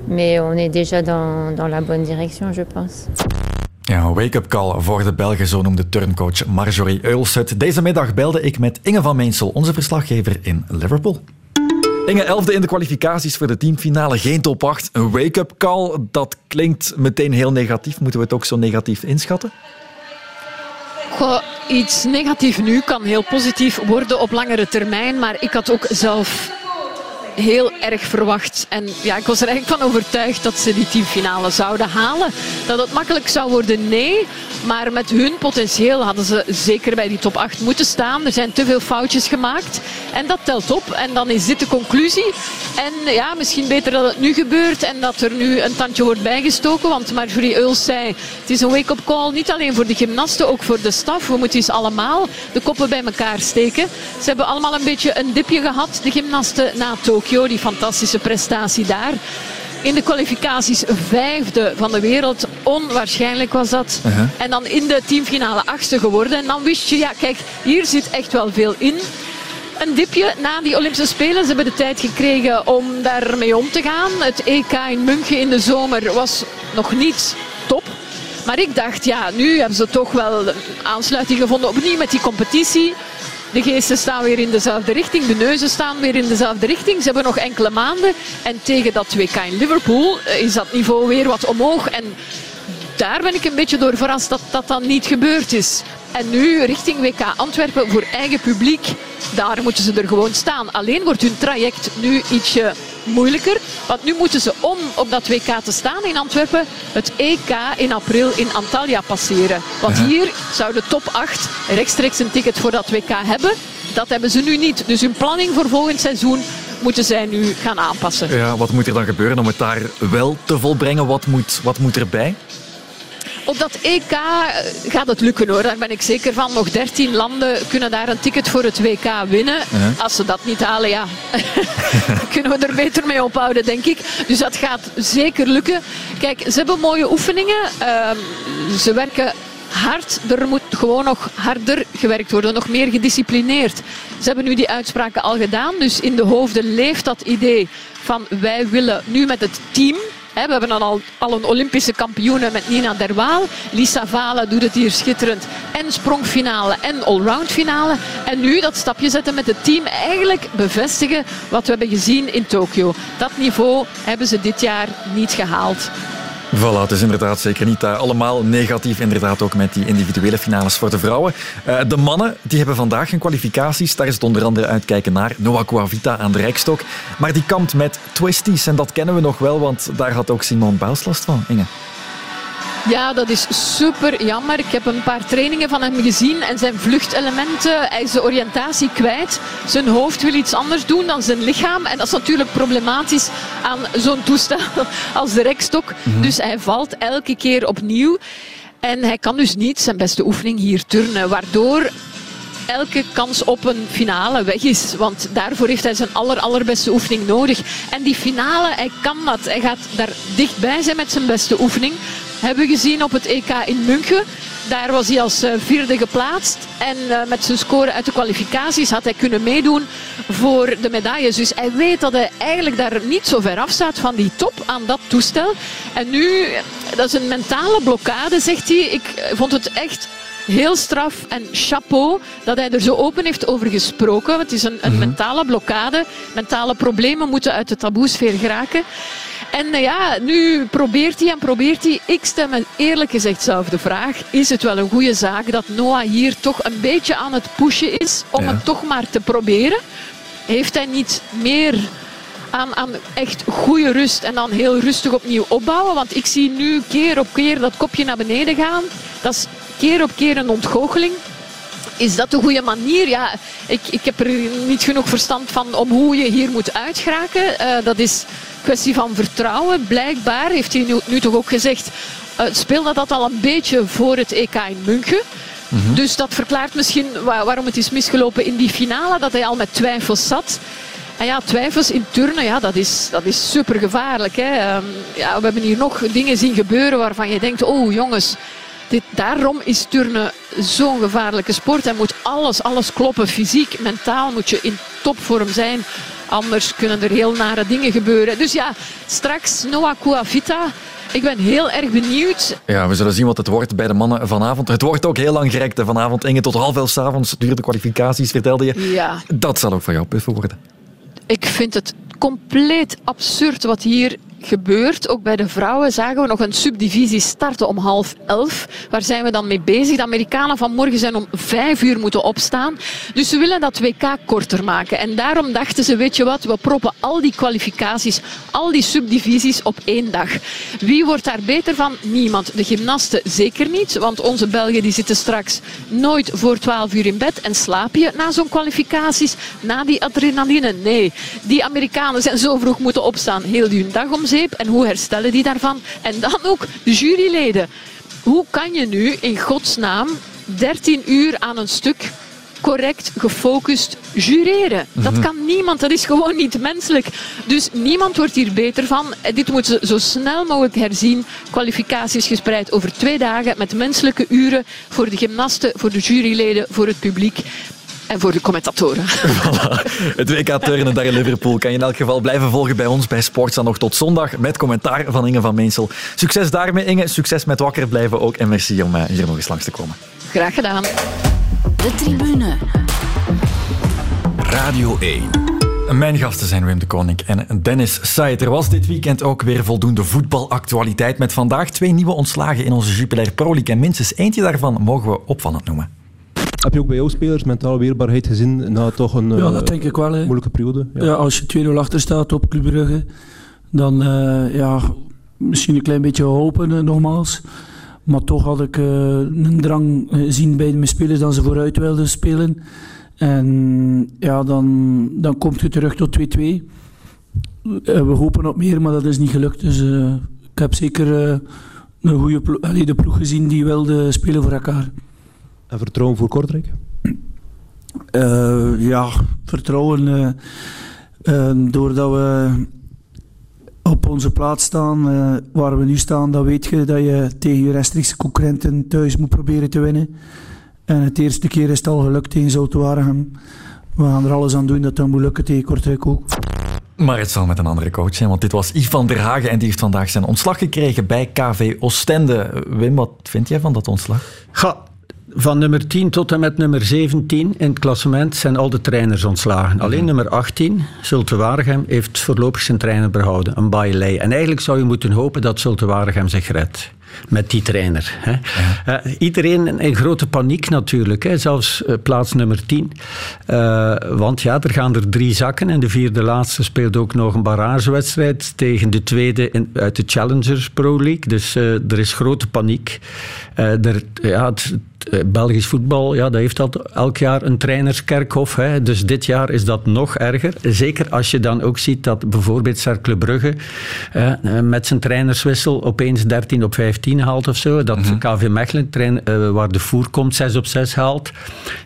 Mais on est déjà dans, dans la bonne direction, je pense. Ja, wake-up call voor de Belgen, zo noemde turncoach Marjorie Eulset. Deze middag belde ik met Inge van Meensel, onze verslaggever in Liverpool. Inge, elfde in de kwalificaties voor de teamfinale, geen top 8. Een wake-up call, dat klinkt meteen heel negatief. Moeten we het ook zo negatief inschatten? Iets negatief nu kan heel positief worden op langere termijn. Maar ik had ook zelf heel erg verwacht. En ja, ik was er eigenlijk van overtuigd dat ze die teamfinale zouden halen. Dat het makkelijk zou worden, nee. Maar met hun potentieel hadden ze zeker bij die top 8 moeten staan. Er zijn te veel foutjes gemaakt. En dat telt op. En dan is dit de conclusie. En ja, misschien beter dat het nu gebeurt en dat er nu een tandje wordt bijgestoken. Want Marjorie Euls zei, het is een wake-up call. Niet alleen voor de gymnasten, ook voor de staf. We moeten eens allemaal de koppen bij elkaar steken. Ze hebben allemaal een beetje een dipje gehad, de gymnasten, na Tokio. Die fantastische prestatie daar in de kwalificaties vijfde van de wereld. Onwaarschijnlijk was dat. Uh -huh. En dan in de teamfinale achtste geworden. En dan wist je, ja kijk, hier zit echt wel veel in. Een dipje na die Olympische Spelen. Ze hebben de tijd gekregen om daarmee om te gaan. Het EK in München in de zomer was nog niet top. Maar ik dacht, ja, nu hebben ze toch wel aansluiting gevonden opnieuw met die competitie. De geesten staan weer in dezelfde richting. De neuzen staan weer in dezelfde richting. Ze hebben nog enkele maanden. En tegen dat WK in Liverpool is dat niveau weer wat omhoog. En daar ben ik een beetje door verrast dat dat dan niet gebeurd is. En nu richting WK Antwerpen voor eigen publiek. Daar moeten ze er gewoon staan. Alleen wordt hun traject nu ietsje moeilijker. Want nu moeten ze om op dat WK te staan in Antwerpen het EK in april in Antalya passeren. Want hier zou de top 8 rechtstreeks een ticket voor dat WK hebben. Dat hebben ze nu niet. Dus hun planning voor volgend seizoen moeten zij nu gaan aanpassen. Ja, wat moet er dan gebeuren om het daar wel te volbrengen? Wat moet, wat moet erbij? Op dat EK gaat het lukken hoor, daar ben ik zeker van. Nog 13 landen kunnen daar een ticket voor het WK winnen. Uh -huh. Als ze dat niet halen, ja, kunnen we er beter mee ophouden, denk ik. Dus dat gaat zeker lukken. Kijk, ze hebben mooie oefeningen. Uh, ze werken hard. Er moet gewoon nog harder gewerkt worden, nog meer gedisciplineerd. Ze hebben nu die uitspraken al gedaan. Dus in de hoofden leeft dat idee van wij willen nu met het team we hebben al, al een Olympische kampioene met Nina Derwaal. Lisa Valen doet het hier schitterend. En sprongfinale en allround finale. En nu dat stapje zetten met het team. Eigenlijk bevestigen wat we hebben gezien in Tokio. Dat niveau hebben ze dit jaar niet gehaald. Voilà, is inderdaad zeker niet uh, allemaal negatief. Inderdaad ook met die individuele finales voor de vrouwen. Uh, de mannen die hebben vandaag hun kwalificaties. Daar is het onder andere uitkijken naar Noah Coavita aan de Rijkstok. Maar die kampt met twisties en dat kennen we nog wel, want daar had ook Simone Biles last van. Ja, dat is super jammer. Ik heb een paar trainingen van hem gezien en zijn vluchtelementen, hij is de oriëntatie kwijt. Zijn hoofd wil iets anders doen dan zijn lichaam. En dat is natuurlijk problematisch aan zo'n toestel als de rekstok. Mhm. Dus hij valt elke keer opnieuw. En hij kan dus niet zijn beste oefening hier turnen, waardoor elke kans op een finale weg is. Want daarvoor heeft hij zijn aller, allerbeste oefening nodig. En die finale, hij kan dat. Hij gaat daar dichtbij zijn met zijn beste oefening. Hebben gezien op het EK in München. Daar was hij als eh, vierde geplaatst. En eh, met zijn score uit de kwalificaties had hij kunnen meedoen voor de medailles. Dus hij weet dat hij eigenlijk daar niet zo ver af staat van die top aan dat toestel. En nu, dat is een mentale blokkade, zegt hij. Ik vond het echt heel straf en chapeau dat hij er zo open heeft over gesproken. Het is een, een mhm. mentale blokkade. Mentale problemen moeten uit de taboesfeer geraken. En eh, ja, nu probeert hij en probeert hij. Ik stel me eerlijk gezegd zelf de vraag: is het wel een goede zaak dat Noah hier toch een beetje aan het pushen is om het toch maar te proberen? Heeft hij niet meer aan, aan echt goede rust en dan heel rustig opnieuw opbouwen? Want ik zie nu keer op keer dat kopje naar beneden gaan. Dat is keer op keer een ontgoocheling. Is dat de goede manier? Ja, ik, ik heb er niet genoeg verstand van om hoe je hier moet uitgeraken. Uh, dat is kwestie van vertrouwen. Blijkbaar heeft hij nu, nu toch ook gezegd, uh, speelde dat al een beetje voor het EK in München. Mhm. Dus dat verklaart misschien waarom het is misgelopen in die finale, dat hij al met twijfels zat. En ja, twijfels in turnen, ja, dat is, dat is super gevaarlijk. Hè. Ehm, ja, we hebben hier nog dingen zien gebeuren waarvan je denkt, oh jongens, dit, daarom is turnen zo'n gevaarlijke sport. Hij moet alles, alles kloppen. Fysiek, mentaal moet je in topvorm zijn. Anders kunnen er heel nare dingen gebeuren. Dus ja, straks Noah Kuavita. Ik ben heel erg benieuwd. Ja, we zullen zien wat het wordt bij de mannen vanavond. Het wordt ook heel lang gerekt vanavond. Inge, tot half elf s'avonds duurde de kwalificaties, vertelde je. Ja. Dat zal ook voor jou puffen worden. Ik vind het compleet absurd wat hier gebeurt. Ook bij de vrouwen zagen we nog een subdivisie starten om half elf. Waar zijn we dan mee bezig? De Amerikanen vanmorgen zijn om vijf uur moeten opstaan. Dus ze willen dat WK korter maken. En daarom dachten ze, weet je wat, we proppen al die kwalificaties, al die subdivisies op één dag. Wie wordt daar beter van? Niemand. De gymnasten zeker niet, want onze Belgen die zitten straks nooit voor twaalf uur in bed. En slaap je na zo'n kwalificaties, na die adrenaline? Nee. Die Amerikanen zijn zo vroeg moeten opstaan, heel die dag om en hoe herstellen die daarvan? En dan ook de juryleden. Hoe kan je nu in godsnaam 13 uur aan een stuk correct, gefocust jureren. Dat mhm. kan niemand, dat is gewoon niet menselijk. Dus niemand wordt hier beter van. Dit moeten ze zo snel mogelijk herzien. Kwalificaties gespreid over twee dagen met menselijke uren voor de gymnasten, voor de juryleden, voor het publiek. En voor de commentatoren. Voilà. Het WK Turnen daar in Liverpool kan je in elk geval blijven volgen bij ons bij Sportsa nog tot zondag met commentaar van Inge van Meensel. Succes daarmee Inge, succes met wakker blijven ook en merci om eh, hier nog eens langs te komen. Graag gedaan. De tribune. Radio 1. Mijn gasten zijn Wim de Koning en Dennis Said. Er was dit weekend ook weer voldoende voetbalactualiteit met vandaag twee nieuwe ontslagen in onze Jupiler Pro League. En minstens eentje daarvan mogen we opvallend noemen. Heb je ook bij jouw spelers mentale weerbaarheid gezien na toch een ja, dat denk ik wel, moeilijke periode? Ja. ja als je 2-0 achter staat op Club Brugge, dan uh, ja, misschien een klein beetje hopen uh, nogmaals. Maar toch had ik een drang zien bij mijn spelers dat ze vooruit wilden spelen. En ja, dan, dan komt je terug tot 2-2. we hopen op meer, maar dat is niet gelukt. Dus ik heb zeker een goede ploeg, de ploeg gezien die wilde spelen voor elkaar. En vertrouwen voor Kortrijk? Uh, ja, vertrouwen. Uh, uh, doordat we op onze plaats staan, waar we nu staan, dan weet je dat je tegen je rechtstreekse concurrenten thuis moet proberen te winnen. En het eerste keer is het al gelukt tegen Zoutwaregem. We gaan er alles aan doen dat dat moet lukken tegen Kortrijk ook. Maar het zal met een andere coach zijn, want dit was Ivan der Hagen en die heeft vandaag zijn ontslag gekregen bij KV Oostende. Wim, wat vind jij van dat ontslag? Ga, van nummer 10 tot en met nummer 17 in het klassement zijn al de trainers ontslagen. Alleen mhm. nummer 18, Zulte Waregem, heeft voorlopig zijn trainer behouden, een Bailey. En eigenlijk zou je moeten hopen dat Zulte Waregem zich redt. Met die trainer. Hè. Uh, iedereen in grote paniek natuurlijk, hè. zelfs uh, plaats nummer 10. Uh, want ja, er gaan er drie zakken en de vierde laatste speelt ook nog een barragewedstrijd tegen de tweede in, uit de Challengers Pro League. Dus er is grote paniek. er, ja, het, eh, Belgisch voetbal, ja, dat heeft dat elk jaar een trainerskerkhof. Hè. Dus dit jaar is dat nog erger. Zeker als je dan ook ziet dat bijvoorbeeld Cercle Brugge eh, met zijn trainerswissel opeens 13 op 15 haalt of zo. Dat mm KV Mechelen, trein, uh, waar de voer komt, 6 op 6 haalt.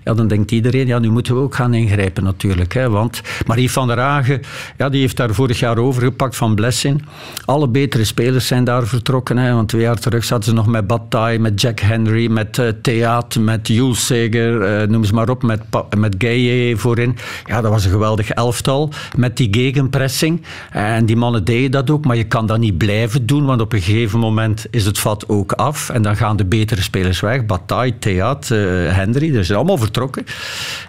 Ja, dan denkt iedereen, ja, nu moeten we ook gaan ingrijpen natuurlijk. Hè. Want Marie van der Hagen, ja, die heeft daar vorig jaar overgepakt van Blessing. Alle betere spelers zijn daar vertrokken. Hè, want twee jaar terug zaten ze nog met Bataille, met Jack Henry, met uh, Thea met Jules Seger, uh, noem ze maar op, met, met Gaye voorin. Ja, dat was een geweldig elftal. Met die gegenpressing. En die mannen deden dat ook, maar je kan dat niet blijven doen, want op een gegeven moment is het vat ook af. En dan gaan de betere spelers weg. Bataille, Theat, uh, Henry, dat zijn allemaal vertrokken.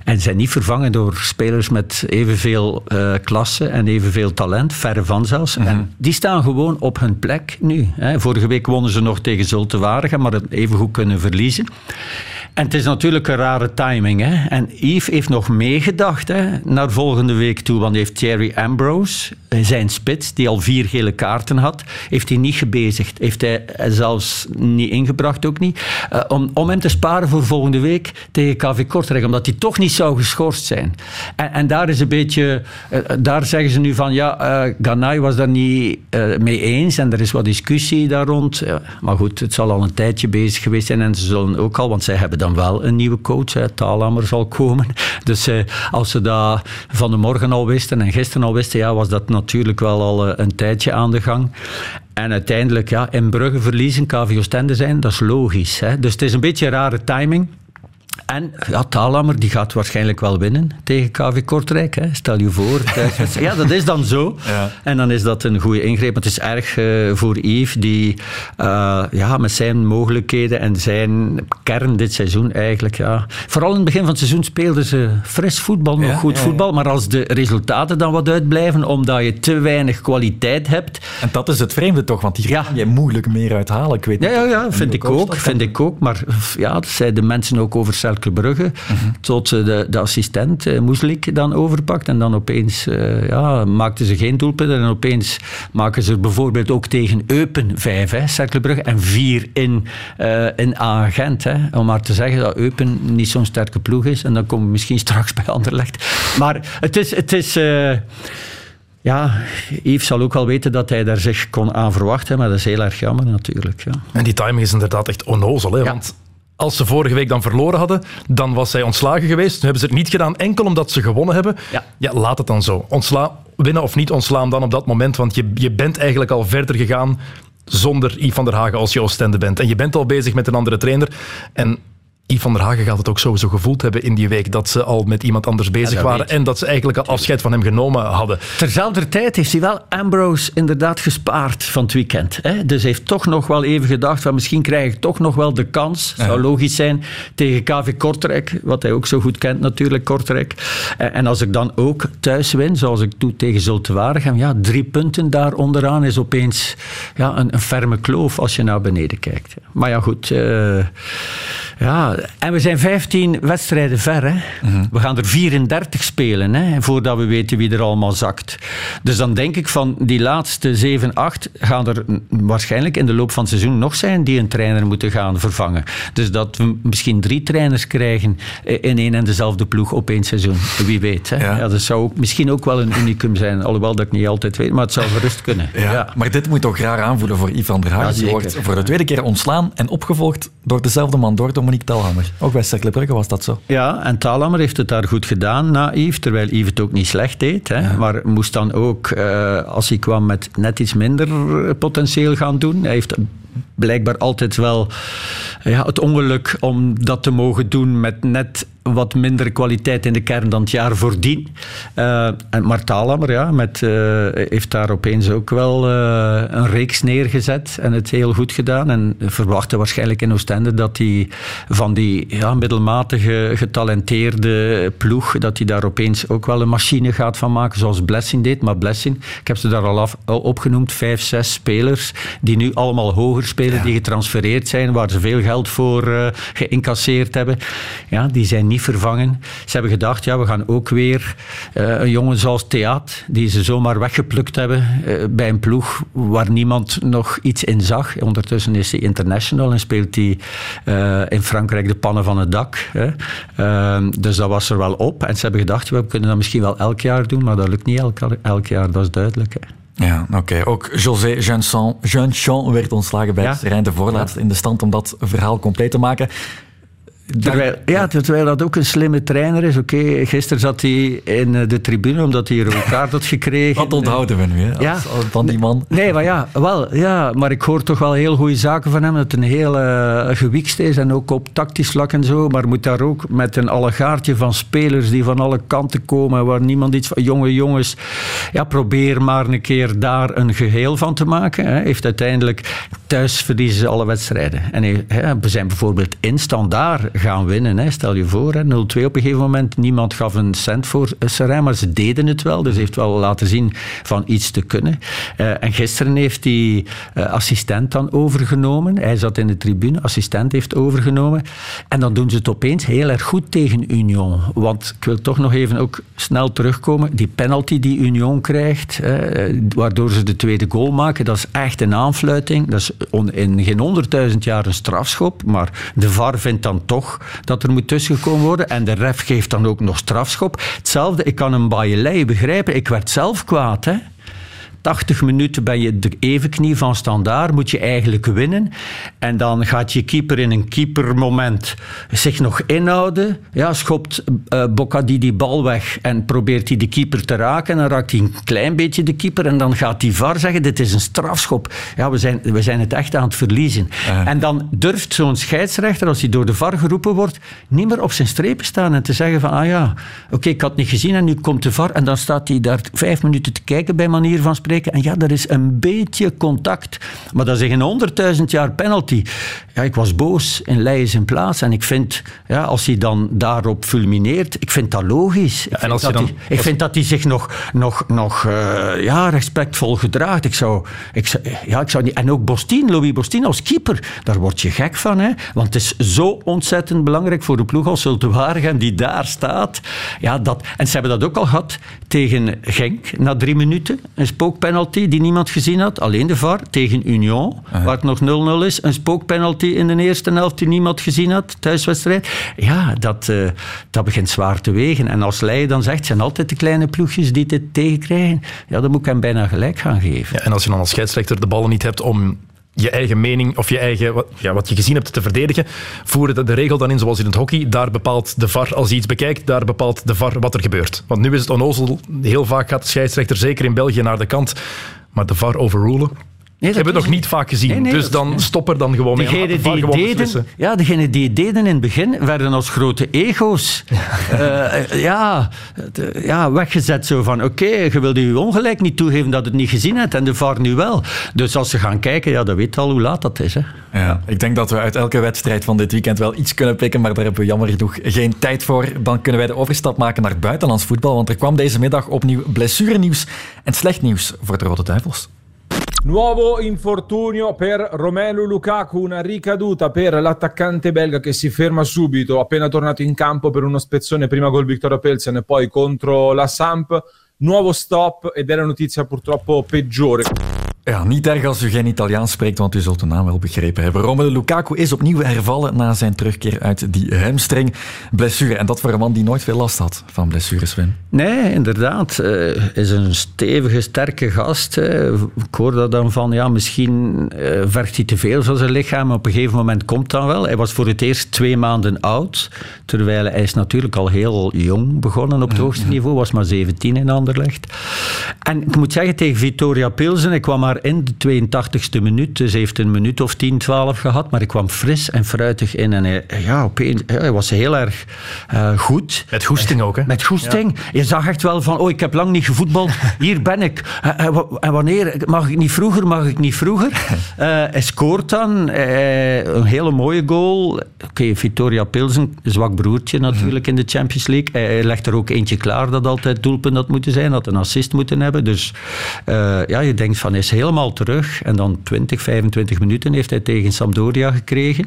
En zijn niet vervangen door spelers met evenveel uh, klasse en evenveel talent, verre van zelfs. En mhm. die staan gewoon op hun plek nu. Hè. Vorige week wonnen ze nog tegen Zulte Waregem, maar het even goed kunnen verliezen. En het is natuurlijk een rare timing. Hè? En Yves heeft nog meegedacht hè, naar volgende week toe. Want heeft Thierry Ambrose, eh, zijn spits, die al vier gele kaarten had, heeft hij niet gebezigd. Heeft hij zelfs niet ingebracht, ook niet. Uh, om, om hem te sparen voor volgende week tegen KV Kortrijk. Omdat hij toch niet zou geschorst zijn. En, en daar is een beetje... Daar zeggen ze nu van, ja, uh, Ganai was daar niet mee eens. En er is wat discussie daar rond. maar goed, het zal al een tijdje bezig geweest zijn. En ze zullen ook al, want zij hebben dan wel een nieuwe coach. Hè. Zal komen. Dus eh, als ze dat van de morgen al wisten en gisteren al wisten, ja, was dat natuurlijk wel al uh, een tijdje aan de gang. En uiteindelijk, ja, in Brugge verliezen, KV Oostende zijn, dat is logisch. Hè. Dus het is een beetje een rare timing. En ja, Thalhammer die gaat waarschijnlijk wel winnen tegen KV Kortrijk. Hè. Stel je voor. ja, dat is dan zo. Ja. En dan is dat een goede ingreep. het is erg uh, voor Yves, die uh, ja, met zijn mogelijkheden en zijn kern dit seizoen eigenlijk... Ja, vooral in het begin van het seizoen speelden ze fris voetbal, nog goed voetbal. Maar als de resultaten dan wat uitblijven, omdat je te weinig kwaliteit hebt... En dat is het vreemde toch, want hier ja. kan je moeilijk meer uithalen. Ik weet ja, ja, ja, vind ik ook. Vind ik ook. Maar ja, dat zeiden de mensen ook over Brugge, mm tot de, de assistent uh, Moeslik dan overpakt. En dan opeens uh, ja, maakten ze geen doelpunten. En opeens maken ze bijvoorbeeld ook tegen Eupen vijf, hè, Cercle Brugge, en vier in, in Agent. Hè, om maar te zeggen dat Eupen niet zo'n sterke ploeg is. En dan komen we misschien straks bij Anderlecht. Maar het is... Het is ja, Yves zal ook wel weten dat hij daar zich kon aan verwachten, maar dat is heel erg jammer natuurlijk. Ja. En die timing is inderdaad echt onnozel, hè? want als ze vorige week dan verloren hadden, dan was zij ontslagen geweest. Nu hebben ze het niet gedaan, enkel omdat ze gewonnen hebben. Ja, ja laat het dan zo. Ontsla winnen of niet ontslaan dan op dat moment, want je, je bent eigenlijk al verder gegaan zonder Yves van der Hagen als je Oostende bent. En je bent al bezig met een andere trainer. En Yves van der Hagen gaat het ook sowieso gevoeld hebben in die week dat ze al met iemand anders bezig waren en dat ze eigenlijk al afscheid van hem genomen hadden. Terzelfde tijd heeft hij wel Ambrose inderdaad gespaard van het weekend. Hè? Dus hij heeft toch nog wel even gedacht van misschien krijg ik toch nog wel de kans, zou logisch zijn, tegen KV Kortrijk, wat hij ook zo goed kent natuurlijk, Kortrijk. En als ik dan ook thuis win, zoals ik doe tegen Zulte Waregem, ja, drie punten daar onderaan is opeens ja, een, een ferme kloof als je naar beneden kijkt. Maar ja, goed... Uh, ja, en we zijn 15 wedstrijden ver. Hè. Mhm. We gaan er 34 spelen hè, voordat we weten wie er allemaal zakt. Dus dan denk ik van die laatste 7, 8 gaan er waarschijnlijk in de loop van het seizoen nog zijn die een trainer moeten gaan vervangen. Dus dat we misschien drie trainers krijgen in één en dezelfde ploeg op één seizoen. Wie weet. Hè. Ja. dat zou misschien ook wel een unicum zijn. Alhoewel dat ik niet altijd weet, maar het zou gerust kunnen. Ja. Maar dit moet toch raar aanvoelen voor Ivan der Haag. Die wordt voor de tweede keer ontslaan en opgevolgd door dezelfde man, door Dominique Ook bij Cercle Brugge was dat zo. Ja, en Thalhammer heeft het daar goed gedaan na Yves, terwijl Yves het ook niet slecht deed. Hè. Maar moest dan ook, uh, als hij kwam met net iets minder potentieel gaan doen. Hij heeft blijkbaar altijd wel ja, het ongeluk om dat te mogen doen met net wat minder kwaliteit in de kern dan het jaar voordien. Uh, en maar Thalammer ja, met, uh, heeft daar opeens ook wel uh, een reeks neergezet en het heel goed gedaan. En verwachten waarschijnlijk in Oostende dat hij van die ja, middelmatige getalenteerde ploeg, dat hij daar opeens ook wel een machine gaat van maken, zoals Blessing deed. Maar Blessing, ik heb ze daar al, af, al opgenoemd, vijf, zes spelers die nu allemaal hoger spelen, ja. die getransfereerd zijn, waar ze veel geld voor geïncasseerd hebben. Ja, die zijn niet vervangen. Ze hebben gedacht, ja, we gaan ook weer uh, een jongen zoals Theat, die ze zomaar weggeplukt hebben uh, bij een ploeg waar niemand nog iets in zag. Ondertussen is hij international en speelt hij in Frankrijk de pannen van het dak. Hè. Ehm, dus dat was er wel op. En ze hebben gedacht, we kunnen dat misschien wel elk jaar doen, maar dat lukt niet elk, elk jaar, dat is duidelijk. Hè. Ja, oké. Okay. Ook José Jeanson werd ontslagen bij ja? het de voorlaatste ja. in de stand om dat verhaal compleet te maken. Terwijl, ja, terwijl dat ook een slimme trainer is. Oké, okay, gisteren zat hij in de tribune omdat hij een rode kaart had gekregen. Wat onthouden we nu hè, ja. van die man? Nee, maar ja, wel, ja, maar ik hoor toch wel heel goede zaken van hem. Dat het een heel uh, gewikst is en ook op tactisch vlak en zo. Maar moet daar ook met een allegaartje van spelers die van alle kanten komen, waar niemand iets van... Jonge jongens, ja, probeer maar een keer daar een geheel van te maken. Hè. Heeft uiteindelijk... Thuis verliezen ze alle wedstrijden. En hè, we zijn bijvoorbeeld in standaard gaan winnen. Hè. Stel je voor, 0-2 op een gegeven moment. Niemand gaf een cent voor Serijn, maar ze deden het wel. Dus heeft wel laten zien van iets te kunnen. Uh, en gisteren heeft die uh, assistent dan overgenomen. Hij zat in de tribune, assistent heeft overgenomen. En dan doen ze het opeens heel erg goed tegen Union. Want ik wil toch nog even ook snel terugkomen. Die penalty die Union krijgt, waardoor ze de tweede goal maken, dat is echt een aanfluiting. Dat is in geen honderdduizend jaar een strafschop, maar de VAR vindt dan toch dat er moet tussengekomen worden. En de ref geeft dan ook nog strafschop. Hetzelfde, ik kan een Bajelei begrijpen. Ik werd zelf kwaad, hè. 80 minuten ben je de evenknie van standaard, moet je eigenlijk winnen. En dan gaat je keeper in een keepermoment zich nog inhouden. Ja, schopt uh, die bal weg en probeert hij de keeper te raken. En dan raakt hij een klein beetje de keeper. En dan gaat die VAR zeggen, dit is een strafschop. Ja, we zijn, we zijn het echt aan het verliezen. Uh. En dan durft zo'n scheidsrechter, als hij door de VAR geroepen wordt, niet meer op zijn strepen staan en te zeggen van, ah ja, oké, okay, ik had het niet gezien en nu komt de VAR. En dan staat hij daar vijf minuten te kijken bij manier van spreken. En ja, er is een beetje contact. Maar dat is een honderdduizend jaar penalty. Ja, ik was boos in Leijs in plaats. En ik vind, ja, als hij dan daarop fulmineert, ik vind dat logisch. En als dat dan, hij, ik vind dat hij zich nog, nog, nog uh, ja, respectvol gedraagt. Ik zou, ik zou, ja, ik zou niet, en ook Bostin, Louis Bostin als keeper, daar word je gek van. Hè? Want het is zo ontzettend belangrijk voor de ploeg als Zultuwaregem die daar staat. Ja, dat, en ze hebben dat ook al gehad tegen Genk, na drie minuten. Een spookpenalty die niemand gezien had, alleen de VAR, tegen Union, uh-huh. waar het nog 0-0 is. Een spookpenalty in de eerste helft die niemand gezien had, thuiswedstrijd. Ja, dat, uh, dat begint zwaar te wegen. En als Leiden dan zegt, het zijn altijd de kleine ploegjes die dit tegenkrijgen, ja, dan moet ik hem bijna gelijk gaan geven. Ja, en als je dan als scheidsrechter de ballen niet hebt om je eigen mening of je eigen, wat, ja, wat je gezien hebt te verdedigen, voeren de, de regel dan in zoals in het hockey. Daar bepaalt de VAR, als je iets bekijkt, daar bepaalt de VAR wat er gebeurt. Want nu is het onnozel, heel vaak gaat de scheidsrechter, zeker in België, naar de kant. Maar de VAR overrulen, Nee, dat hebben we nog niet vaak gezien. Nee, nee, dus dan stop er dan gewoon mee. Die gewoon deden, ja, degenen die het deden in het begin werden als grote ego's uh, ja, de, ja, weggezet. Zo van, oké, okay, je wilde je ongelijk niet toegeven dat het niet gezien hebt en de VAR nu wel. Dus als ze gaan kijken, ja, dan weet al hoe laat dat is. Hè. Ja, ik denk dat we uit elke wedstrijd van dit weekend wel iets kunnen pikken, maar daar hebben we jammer genoeg geen tijd voor. Dan kunnen wij de overstap maken naar buitenlands voetbal, want er kwam deze middag opnieuw blessurenieuws en slecht nieuws voor de Rode Duivels. Nuovo infortunio per Romelu Lukaku, una ricaduta per l'attaccante belga che si ferma subito, appena tornato in campo per uno spezzone prima col Victoria Pelsen e poi contro la Samp. Nuovo stop ed è la notizia purtroppo peggiore. Ja, niet erg als u geen Italiaans spreekt, want u zult de naam wel begrepen hebben. Romelu Lukaku is opnieuw hervallen na zijn terugkeer uit die hamstring blessure. En dat voor een man die nooit veel last had van blessures, Sven. Nee, inderdaad. Uh, is een stevige, sterke gast. Uh, ik hoor dat dan van, ja, misschien uh, vergt hij te veel van zijn lichaam. Maar op een gegeven moment komt dat wel. Hij was voor het eerst twee maanden oud. Terwijl hij is natuurlijk al heel jong begonnen op het hoogste niveau. Was maar 17 in Anderlecht. En ik moet zeggen, tegen Vittoria Pilsen, ik kwam maar maar in de 82e minuut. Dus heeft een minuut of 10, 12 gehad. Maar ik kwam fris en fruitig in. En hij, ja, opeens, hij was heel erg uh, goed. Met goesting ook, hè? Met goesting. Ja. Je zag echt wel van, oh, ik heb lang niet gevoetbald. Hier ben ik. En wanneer? Mag ik niet vroeger? Mag ik niet vroeger? Uh, hij scoort dan. Uh, een hele mooie goal. Oké, okay, Victoria Pilsen, zwak broertje natuurlijk in de Champions League. Hij, legt er ook eentje klaar dat altijd doelpunt had moeten zijn. Dat een assist moeten hebben. Dus ja, je denkt van, is helemaal terug. En dan 20, 25 minuten heeft hij tegen Sampdoria gekregen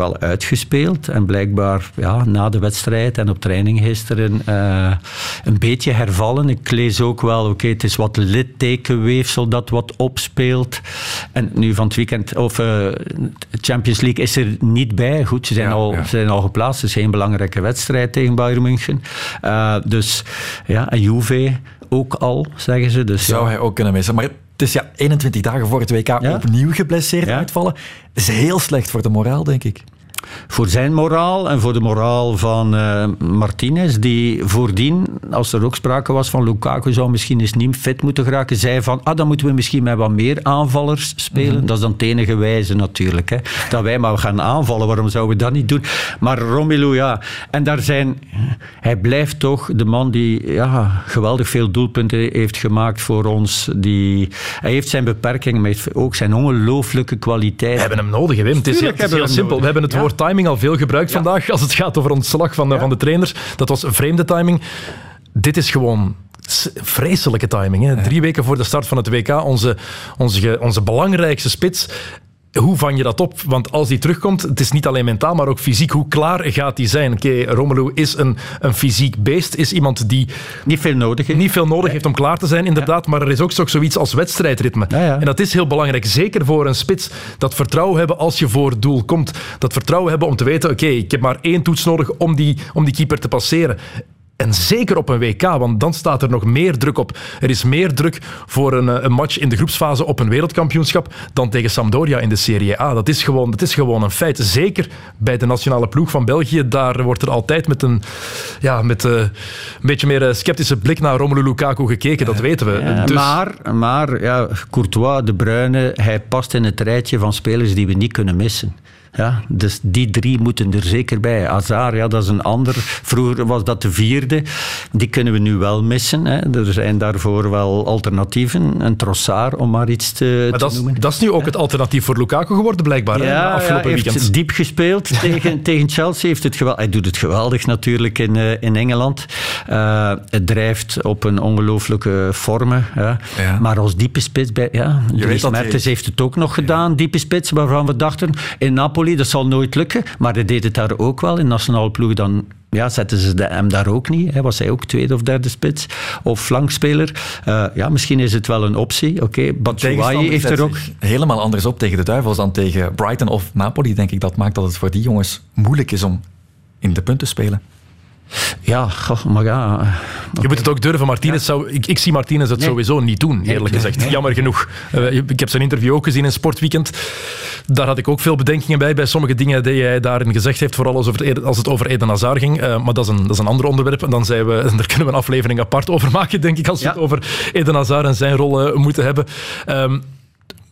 wel uitgespeeld. En blijkbaar ja, na de wedstrijd en op training gisteren uh, een beetje hervallen. Ik lees ook wel, oké, okay, het is wat littekenweefsel dat wat opspeelt. En nu van het weekend, of uh, Champions League is er niet bij. Goed, ze zijn, ja, al, ja. Ze zijn al geplaatst. Het is geen belangrijke wedstrijd tegen Bayern München. Uh, dus ja, en Juve ook al, zeggen ze. Dus, Zou hij ook kunnen missen. Maar is ja 21 dagen voor het WK ja? opnieuw geblesseerd uitvallen. Dat is heel slecht voor de moraal, denk ik. Voor zijn moraal en voor de moraal van uh, Martinez, die voordien, als er ook sprake was van Lukaku zou misschien eens niet fit moeten geraken, zei van, ah, dan moeten we misschien met wat meer aanvallers spelen. Mm-hmm. Dat is dan het enige wijze natuurlijk. Hè. Dat wij maar gaan aanvallen, waarom zouden we dat niet doen? Maar Romelu, ja. En daar zijn... Hij blijft toch de man die ja, geweldig veel doelpunten heeft gemaakt voor ons. Die, hij heeft zijn beperkingen, maar ook zijn ongelooflijke kwaliteit. We hebben hem nodig, Wim. Het is, het is heel simpel. We hebben het woord timing al veel gebruikt ja. vandaag als het gaat over ontslag van ja. van de trainers. Dat was vreemde timing. Dit is gewoon vreselijke timing. Hè? Drie weken voor de start van het WK, onze, onze, onze belangrijkste spits hoe vang je dat op? Want als die terugkomt, het is niet alleen mentaal, maar ook fysiek. Hoe klaar gaat die zijn? Oké, okay, Romelu is een, een fysiek beest. Is iemand die... Niet veel nodig heeft. Niet veel nodig ja. heeft om klaar te zijn, inderdaad. Ja. Maar er is ook zoiets als wedstrijdritme. Ja, en dat is heel belangrijk. Zeker voor een spits. Dat vertrouwen hebben als je voor het doel komt. Dat vertrouwen hebben om te weten, oké, okay, ik heb maar één toets nodig om die, om die keeper te passeren. En zeker op een WK, want dan staat er nog meer druk op. Er is meer druk voor een, een, match in de groepsfase op een wereldkampioenschap dan tegen Sampdoria in de Serie A. Dat is gewoon, dat is gewoon een feit. Zeker bij de nationale ploeg van België. Daar wordt er altijd met een, ja, met, uh, een beetje meer sceptische blik naar Romelu Lukaku gekeken. Dat weten we. Ja, dus... Maar, maar ja, Courtois, De Bruyne, hij past in het rijtje van spelers die we niet kunnen missen. Ja, dus die drie moeten er zeker bij. Hazard, ja, dat is een ander. Vroeger was dat de vierde. Die kunnen we nu wel missen. Hè. Er zijn daarvoor wel alternatieven. Een Trossard, om maar iets te, maar te dat noemen. Is, dat is nu ook het alternatief voor Lukaku geworden, blijkbaar. Ja, afgelopen ja, weekend. heeft diep gespeeld tegen, tegen Chelsea. Heeft het geweldig, hij doet het geweldig natuurlijk in, uh, in Engeland. Uh, het drijft op een ongelooflijke vormen. Ja. Ja. Maar als diepe spits... Bij, ja, Mertens heeft het ook nog gedaan, diepe spits, waarvan we dachten... In Napoli, dat zal nooit lukken. Maar hij deed het daar ook wel. In nationale ploeg dan ja, zetten ze hem daar ook niet. Hè. Was hij ook tweede of derde spits of flankspeler? Uh, ja, misschien is het wel een optie. Oké, okay. Batshuayi heeft er ook... Helemaal anders op tegen de Duivels dan tegen Brighton of Napoli, denk ik. Dat maakt dat het voor die jongens moeilijk is om in de punten te spelen. Ja, goh, maar ja. Okay. Je moet het ook durven. Martinez zou, ik, ik zie Martinez het nee. sowieso niet doen, eerlijk nee, gezegd. Nee. Jammer genoeg. Uh, ik heb zijn interview ook gezien in Sportweekend. Daar had ik ook veel bedenkingen bij, bij sommige dingen die hij daarin gezegd heeft, vooral als, over, als het over Eden Hazard ging. Uh, maar dat is, een, dat is een ander onderwerp. En dan zijn we, daar kunnen we een aflevering apart over maken, denk ik, als we ja. het over Eden Hazard en zijn rol uh, moeten hebben. Um,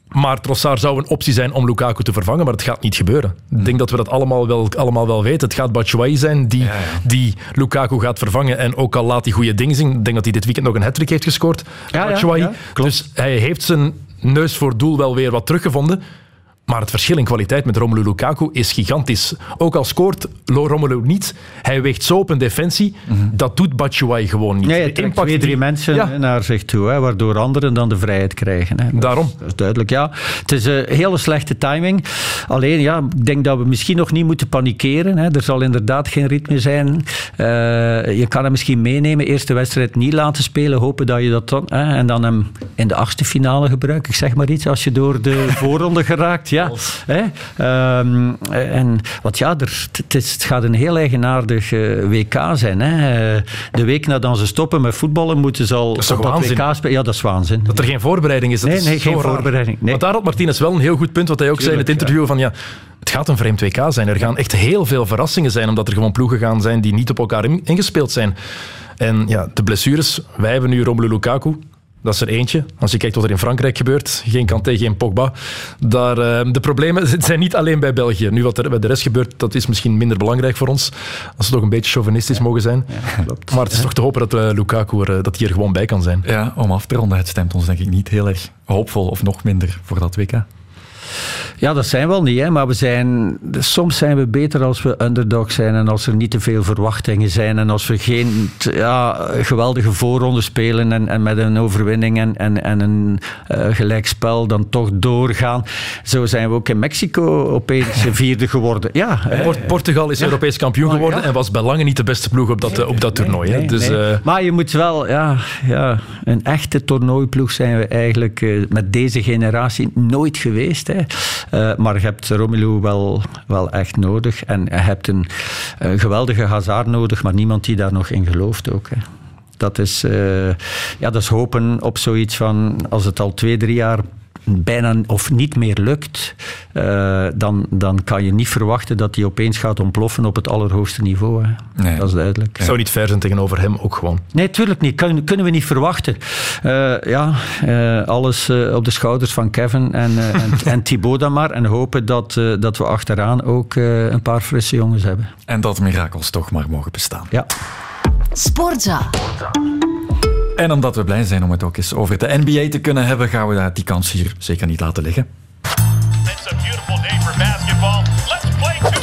maar Trossard zou een optie zijn om Lukaku te vervangen, maar het gaat niet gebeuren. Ik denk dat we dat allemaal wel, allemaal wel weten. Het gaat Batshuayi zijn die, ja, ja. die Lukaku gaat vervangen. En ook al laat hij goede dingen zien. Ik denk dat hij dit weekend nog een hat heeft gescoord. Ja, Batshuayi. Dus hij heeft zijn neus voor doel wel weer wat teruggevonden. Maar het verschil in kwaliteit met Romelu Lukaku is gigantisch. Ook al scoort Romelu niet, hij weegt zo op een defensie. Dat doet Batshuayi gewoon niet. Nee, hij twee, drie mensen ja. naar zich toe, hè, waardoor anderen dan de vrijheid krijgen. Hè. Dat Daarom. Is, dat is duidelijk, ja. Het is een hele slechte timing. Alleen, ja, ik denk dat we misschien nog niet moeten panikeren. Hè. Er zal inderdaad geen ritme zijn. Uh, je kan hem misschien meenemen, eerste wedstrijd niet laten spelen, hopen dat je dat dan... Hè, en dan hem in de achtste finale gebruiken. Ik zeg maar iets, als je door de voorronde geraakt... Ja, hè? Um, en wat ja, er, het, is, het, gaat een heel eigenaardig uh, WK zijn. Hè? De week nadat ze stoppen met voetballen, moeten ze al dat op. WK spelen. Ja, dat is waanzin. Dat er geen voorbereiding is. Dat nee, is nee, geen raar. voorbereiding. Nee. Want daar had Martinez wel een heel goed punt, wat hij ook Tuurlijk, zei in het interview, ja. van ja, het gaat een vreemd WK zijn. Er gaan echt heel veel verrassingen zijn, omdat er gewoon ploegen gaan zijn die niet op elkaar ingespeeld zijn. En ja, de blessures, wij hebben nu Romelu Lukaku, Dat is er eentje. Als je kijkt wat er in Frankrijk gebeurt, geen Kanté, geen Pogba. Daar, uh, de problemen zijn niet alleen bij België. Nu wat er bij de rest gebeurt, dat is misschien minder belangrijk voor ons. Als we toch een beetje chauvinistisch ja. mogen zijn. Ja, maar het is toch te hopen dat uh, Lukaku er, dat hier gewoon bij kan zijn. Ja, om af te ronden, het stemt ons denk ik niet heel erg hoopvol of nog minder voor dat WK. Ja, dat zijn we wel niet, hè, maar we zijn, soms zijn we beter als we underdog zijn en als er niet te veel verwachtingen zijn en als we geen ja, geweldige voorronde spelen en, en met een overwinning en, en, en een uh, gelijkspel dan toch doorgaan. Zo zijn we ook in Mexico opeens vierde geworden. Ja, Port Portugal is ja. Europees kampioen geworden ja. en was bij lange niet de beste ploeg op dat, op dat toernooi. Nee, dus, nee. Uh... Maar je moet wel, ja, ja, een echte toernooiploeg zijn we eigenlijk uh, met deze generatie nooit geweest. Hè. Uh, maar je hebt Romelu wel, wel echt nodig. En je hebt een, geweldige Hazard nodig, maar niemand die daar nog in gelooft ook. Hè. Dat is, uh, ja, dat is hopen op zoiets van, als het al twee, drie jaar bijna of niet meer lukt, uh, dan, dan kan je niet verwachten dat hij opeens gaat ontploffen op het allerhoogste niveau. Hè. Nee. Dat is duidelijk. Het zou niet ver zijn tegenover hem ook gewoon. Nee, tuurlijk niet. Kun, kunnen we niet verwachten. Uh, ja, uh, alles op de schouders van Kevin en, en, en Thibaut dan maar. En hopen dat, dat we achteraan ook een paar frisse jongens hebben. En dat mirakels toch maar mogen bestaan. Ja. Sportza. En omdat we blij zijn om het ook eens over de NBA te kunnen hebben, gaan we die kans hier zeker niet laten liggen. It's a beautiful day for basketball. Let's play two.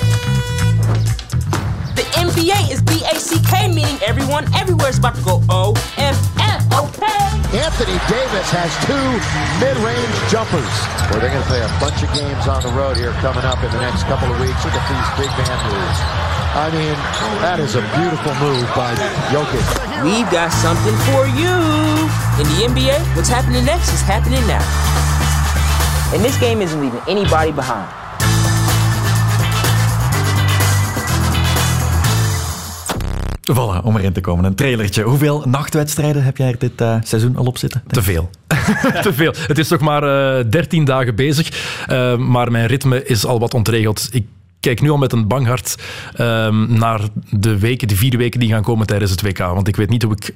The NBA is B-A-C-K, meaning everyone everywhere is about to go O-F-F, okay? Anthony Davis has two mid-range jumpers. Well, they're going to play a bunch of games on the road here coming up in the next couple of weeks. Look at these big man moves. I mean, that is a beautiful move by Jokic. We've got something for you. In the NBA, what's happening next is happening now. And this game isn't leaving anybody behind. Voilà, om erin te komen. Een trailertje. Hoeveel nachtwedstrijden heb jij dit uh, seizoen al op zitten? Te veel. Te veel. Het is nog maar uh, 13 dagen bezig, uh, maar mijn ritme is al wat ontregeld. Ik kijk nu al met een bang hart um, naar de weken, de vier weken die gaan komen tijdens het WK. Want ik weet niet hoe ik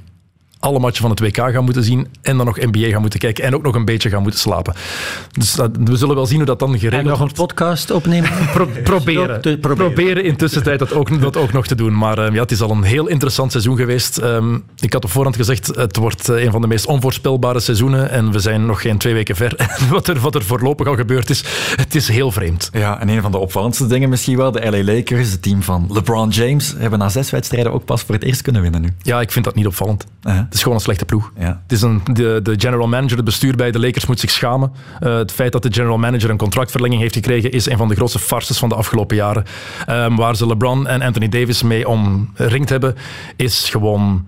alle matchen van het WK gaan moeten zien en dan nog NBA gaan moeten kijken en ook nog een beetje gaan moeten slapen. Dus dat, we zullen wel zien hoe dat dan geregeld wordt. En nog een podcast opnemen? Pro proberen. Te proberen. proberen in tussentijd dat ook, dat ook nog te doen. Maar um, ja, het is al een heel interessant seizoen geweest. Um, ik had op voorhand gezegd, het wordt een van de meest onvoorspelbare seizoenen en we zijn nog geen twee weken ver. wat, er, wat er voorlopig al gebeurd is, het is heel vreemd. Ja, en een van de opvallendste dingen misschien wel, de LA Lakers, het team van LeBron James, hebben na zes wedstrijden ook pas voor het eerst kunnen winnen nu. Ja, ik vind dat niet opvallend. Uh -huh. Het is gewoon een slechte ploeg. Ja. Het is een, de, de general manager, het bestuur bij de Lakers moet zich schamen. Uh, het feit dat de general manager een contractverlenging heeft gekregen is een van de grootste farces van de afgelopen jaren. Um, waar ze LeBron en Anthony Davis mee omringd hebben, is gewoon...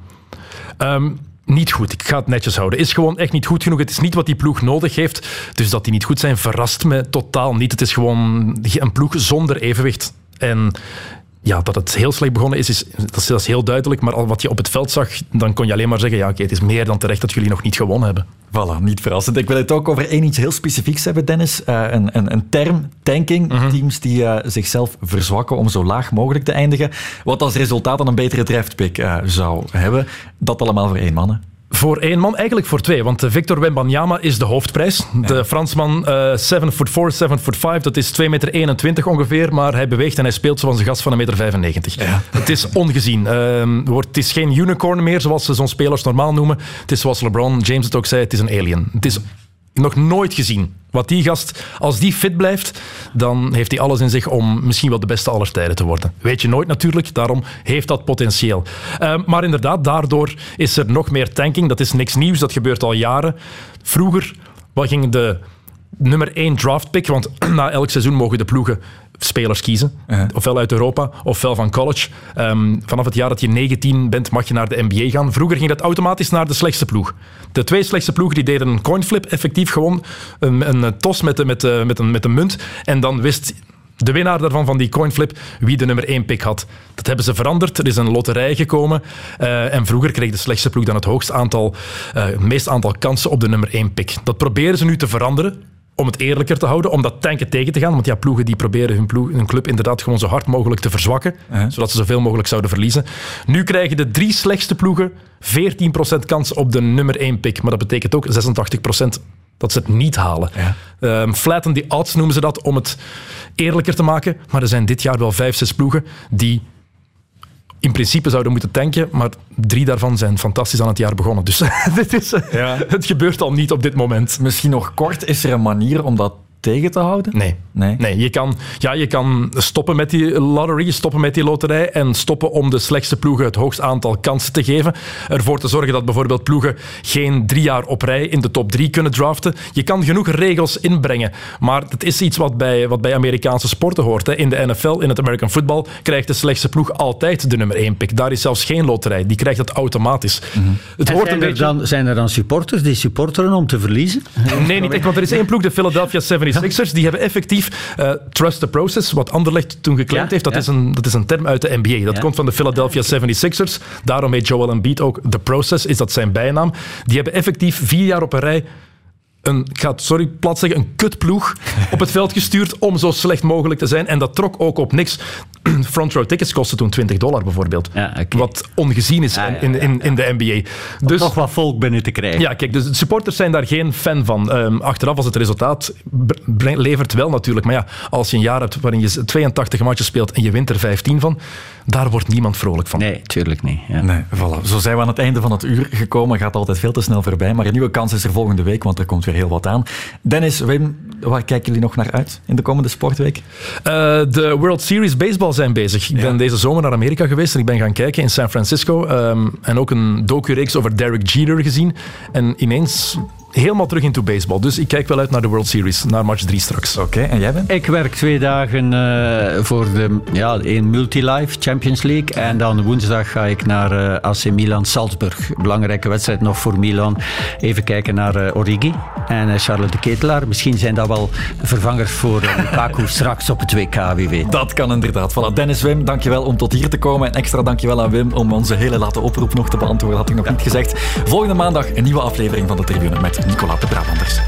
Um, niet goed. Ik ga het netjes houden. Is gewoon echt niet goed genoeg. Het is niet wat die ploeg nodig heeft. Dus dat die niet goed zijn, verrast me totaal niet. Het is gewoon een ploeg zonder evenwicht. En ja, dat het heel slecht begonnen is, is dat, is, dat is heel duidelijk. Maar al wat je op het veld zag, dan kon je alleen maar zeggen: ja, oké, okay, het is meer dan terecht dat jullie nog niet gewonnen hebben. Voilà, niet verrassend. Ik wil het ook over één iets heel specifieks hebben, Dennis. Uh, een, een, een, term, tanking. -hmm. Teams die uh, zichzelf verzwakken om zo laag mogelijk te eindigen. Wat als resultaat dan een betere draftpick uh, zou hebben. Dat allemaal voor één man. Voor één man, eigenlijk voor twee. Want Victor Wembanyama is de hoofdprijs. De ja. Fransman, 7 foot 4, 7 foot 5. Dat is 2,21 meter ongeveer. Maar hij beweegt en hij speelt zoals een gast van 1,95 meter. 95. Ja. Het is ongezien. Uh, het is geen unicorn meer, zoals ze zo'n spelers normaal noemen. Het is zoals LeBron James het ook zei, het is een alien. Het is nog nooit gezien. Wat die gast, als die fit blijft, dan heeft hij alles in zich om misschien wel de beste aller tijden te worden. Weet je nooit natuurlijk, daarom heeft dat potentieel. Uh, maar inderdaad, daardoor is er nog meer tanking. Dat is niks nieuws, dat gebeurt al jaren. Vroeger wat ging de nummer 1 draftpick, want na elk seizoen mogen de ploegen spelers kiezen. Ofwel uit Europa, ofwel van college. Um, vanaf het jaar dat je 19 bent, mag je naar de NBA gaan. Vroeger ging dat automatisch naar de slechtste ploeg. De twee slechtste ploegen die deden een coinflip, effectief gewoon een, een tos met, de, met, de, met, een, met een munt. En dan wist de winnaar daarvan, van die coinflip, wie de nummer 1 pick had. Dat hebben ze veranderd. Er is een loterij gekomen. Uh, en vroeger kreeg de slechtste ploeg dan het hoogste aantal, uh, het meest aantal kansen op de nummer 1 pick. Dat proberen ze nu te veranderen. Om het eerlijker te houden, om dat tanken tegen te gaan. Want ja, ploegen die proberen hun, ploeg, hun club inderdaad gewoon zo hard mogelijk te verzwakken, zodat ze zoveel mogelijk zouden verliezen. Nu krijgen de drie slechtste ploegen 14% kans op de nummer 1 pick. Maar dat betekent ook 86% dat ze het niet halen. Ehm, flatten the odds noemen ze dat, om het eerlijker te maken. Maar er zijn dit jaar wel vijf, zes ploegen die in principe zouden moeten tanken, maar drie daarvan zijn fantastisch aan het jaar begonnen. Dus dit is, eh, het gebeurt al niet op dit moment. Misschien nog kort, is er een manier om dat tegen te houden? Nee. Nee. Nee, je kan, ja, je kan stoppen met die lottery, stoppen met die loterij en stoppen om de slechtste ploegen het hoogst aantal kansen te geven. Ervoor te zorgen dat bijvoorbeeld ploegen geen drie jaar op rij in de top drie kunnen draften. Je kan genoeg regels inbrengen, maar het is iets wat bij, wat bij Amerikaanse sporten hoort. Hè. In de NFL, in het American football, krijgt de slechtste ploeg altijd de nummer één pick. Daar is zelfs geen loterij. Die krijgt het automatisch. Het En hoort zijn, een er beetje... dan, zijn er dan supporters die supporteren om te verliezen? Nee, niet echt, want er is één ploeg, de Philadelphia 76ers. Die hebben effectief eh, trust the process, wat Anderlecht toen geclaimd heeft. Dat, is een, dat is een term uit de NBA. Dat komt van de Philadelphia 76ers. Daarom heet Joel Embiid ook The Process, is dat zijn bijnaam. Die hebben effectief vier jaar op een rij een, ik ga het sorry plat zeggen, een kutploeg op het veld gestuurd om zo slecht mogelijk te zijn. En dat trok ook op niks. Front row tickets kosten toen 20 dollar bijvoorbeeld. Wat ongezien is in, in, in de NBA. Dus, Toch wat volk binnen te krijgen. ja, kijk, dus de supporters zijn daar geen fan van. Ehm, achteraf, als het resultaat levert wel natuurlijk. Maar ja, als je een jaar hebt waarin je 82 matches speelt en je wint er 15 van, daar wordt niemand vrolijk van. Nee, tuurlijk niet. Ja. Nee, voilà. Zo zijn we aan het einde van het uur gekomen. Gaat altijd veel te snel voorbij. Maar een nieuwe kans is er volgende week, want er komt weer heel wat aan. Dennis, Wim, waar kijken jullie nog naar uit in de komende sportweek? Eh, de World Series Baseball zijn bezig. Ik ben deze zomer naar Amerika geweest en ik ben gaan kijken in San Francisco. ehm, en ook een docu-reeks over Derek Jeter gezien. En ineens helemaal terug into baseball. Dus ik kijk wel uit naar de World Series, naar match 3 straks. Oké, en jij bent? Ik werk twee dagen eh, voor de ja, een Multilife Champions League. En dan woensdag ga ik naar eh, AC Milan Salzburg. Belangrijke wedstrijd nog voor Milan. Even kijken naar eh, Origi en Charles de Ketelaar. Misschien zijn dat wel vervangers voor Lukaku straks op het WK, wie weet. Dat kan inderdaad. Voilà. Dennis, Wim, dankjewel om tot hier te komen. En extra dankjewel aan Wim om onze hele late oproep nog te beantwoorden. Had ik nog niet gezegd. Volgende maandag een nieuwe aflevering van de Tribune met Nicola de Brabanders.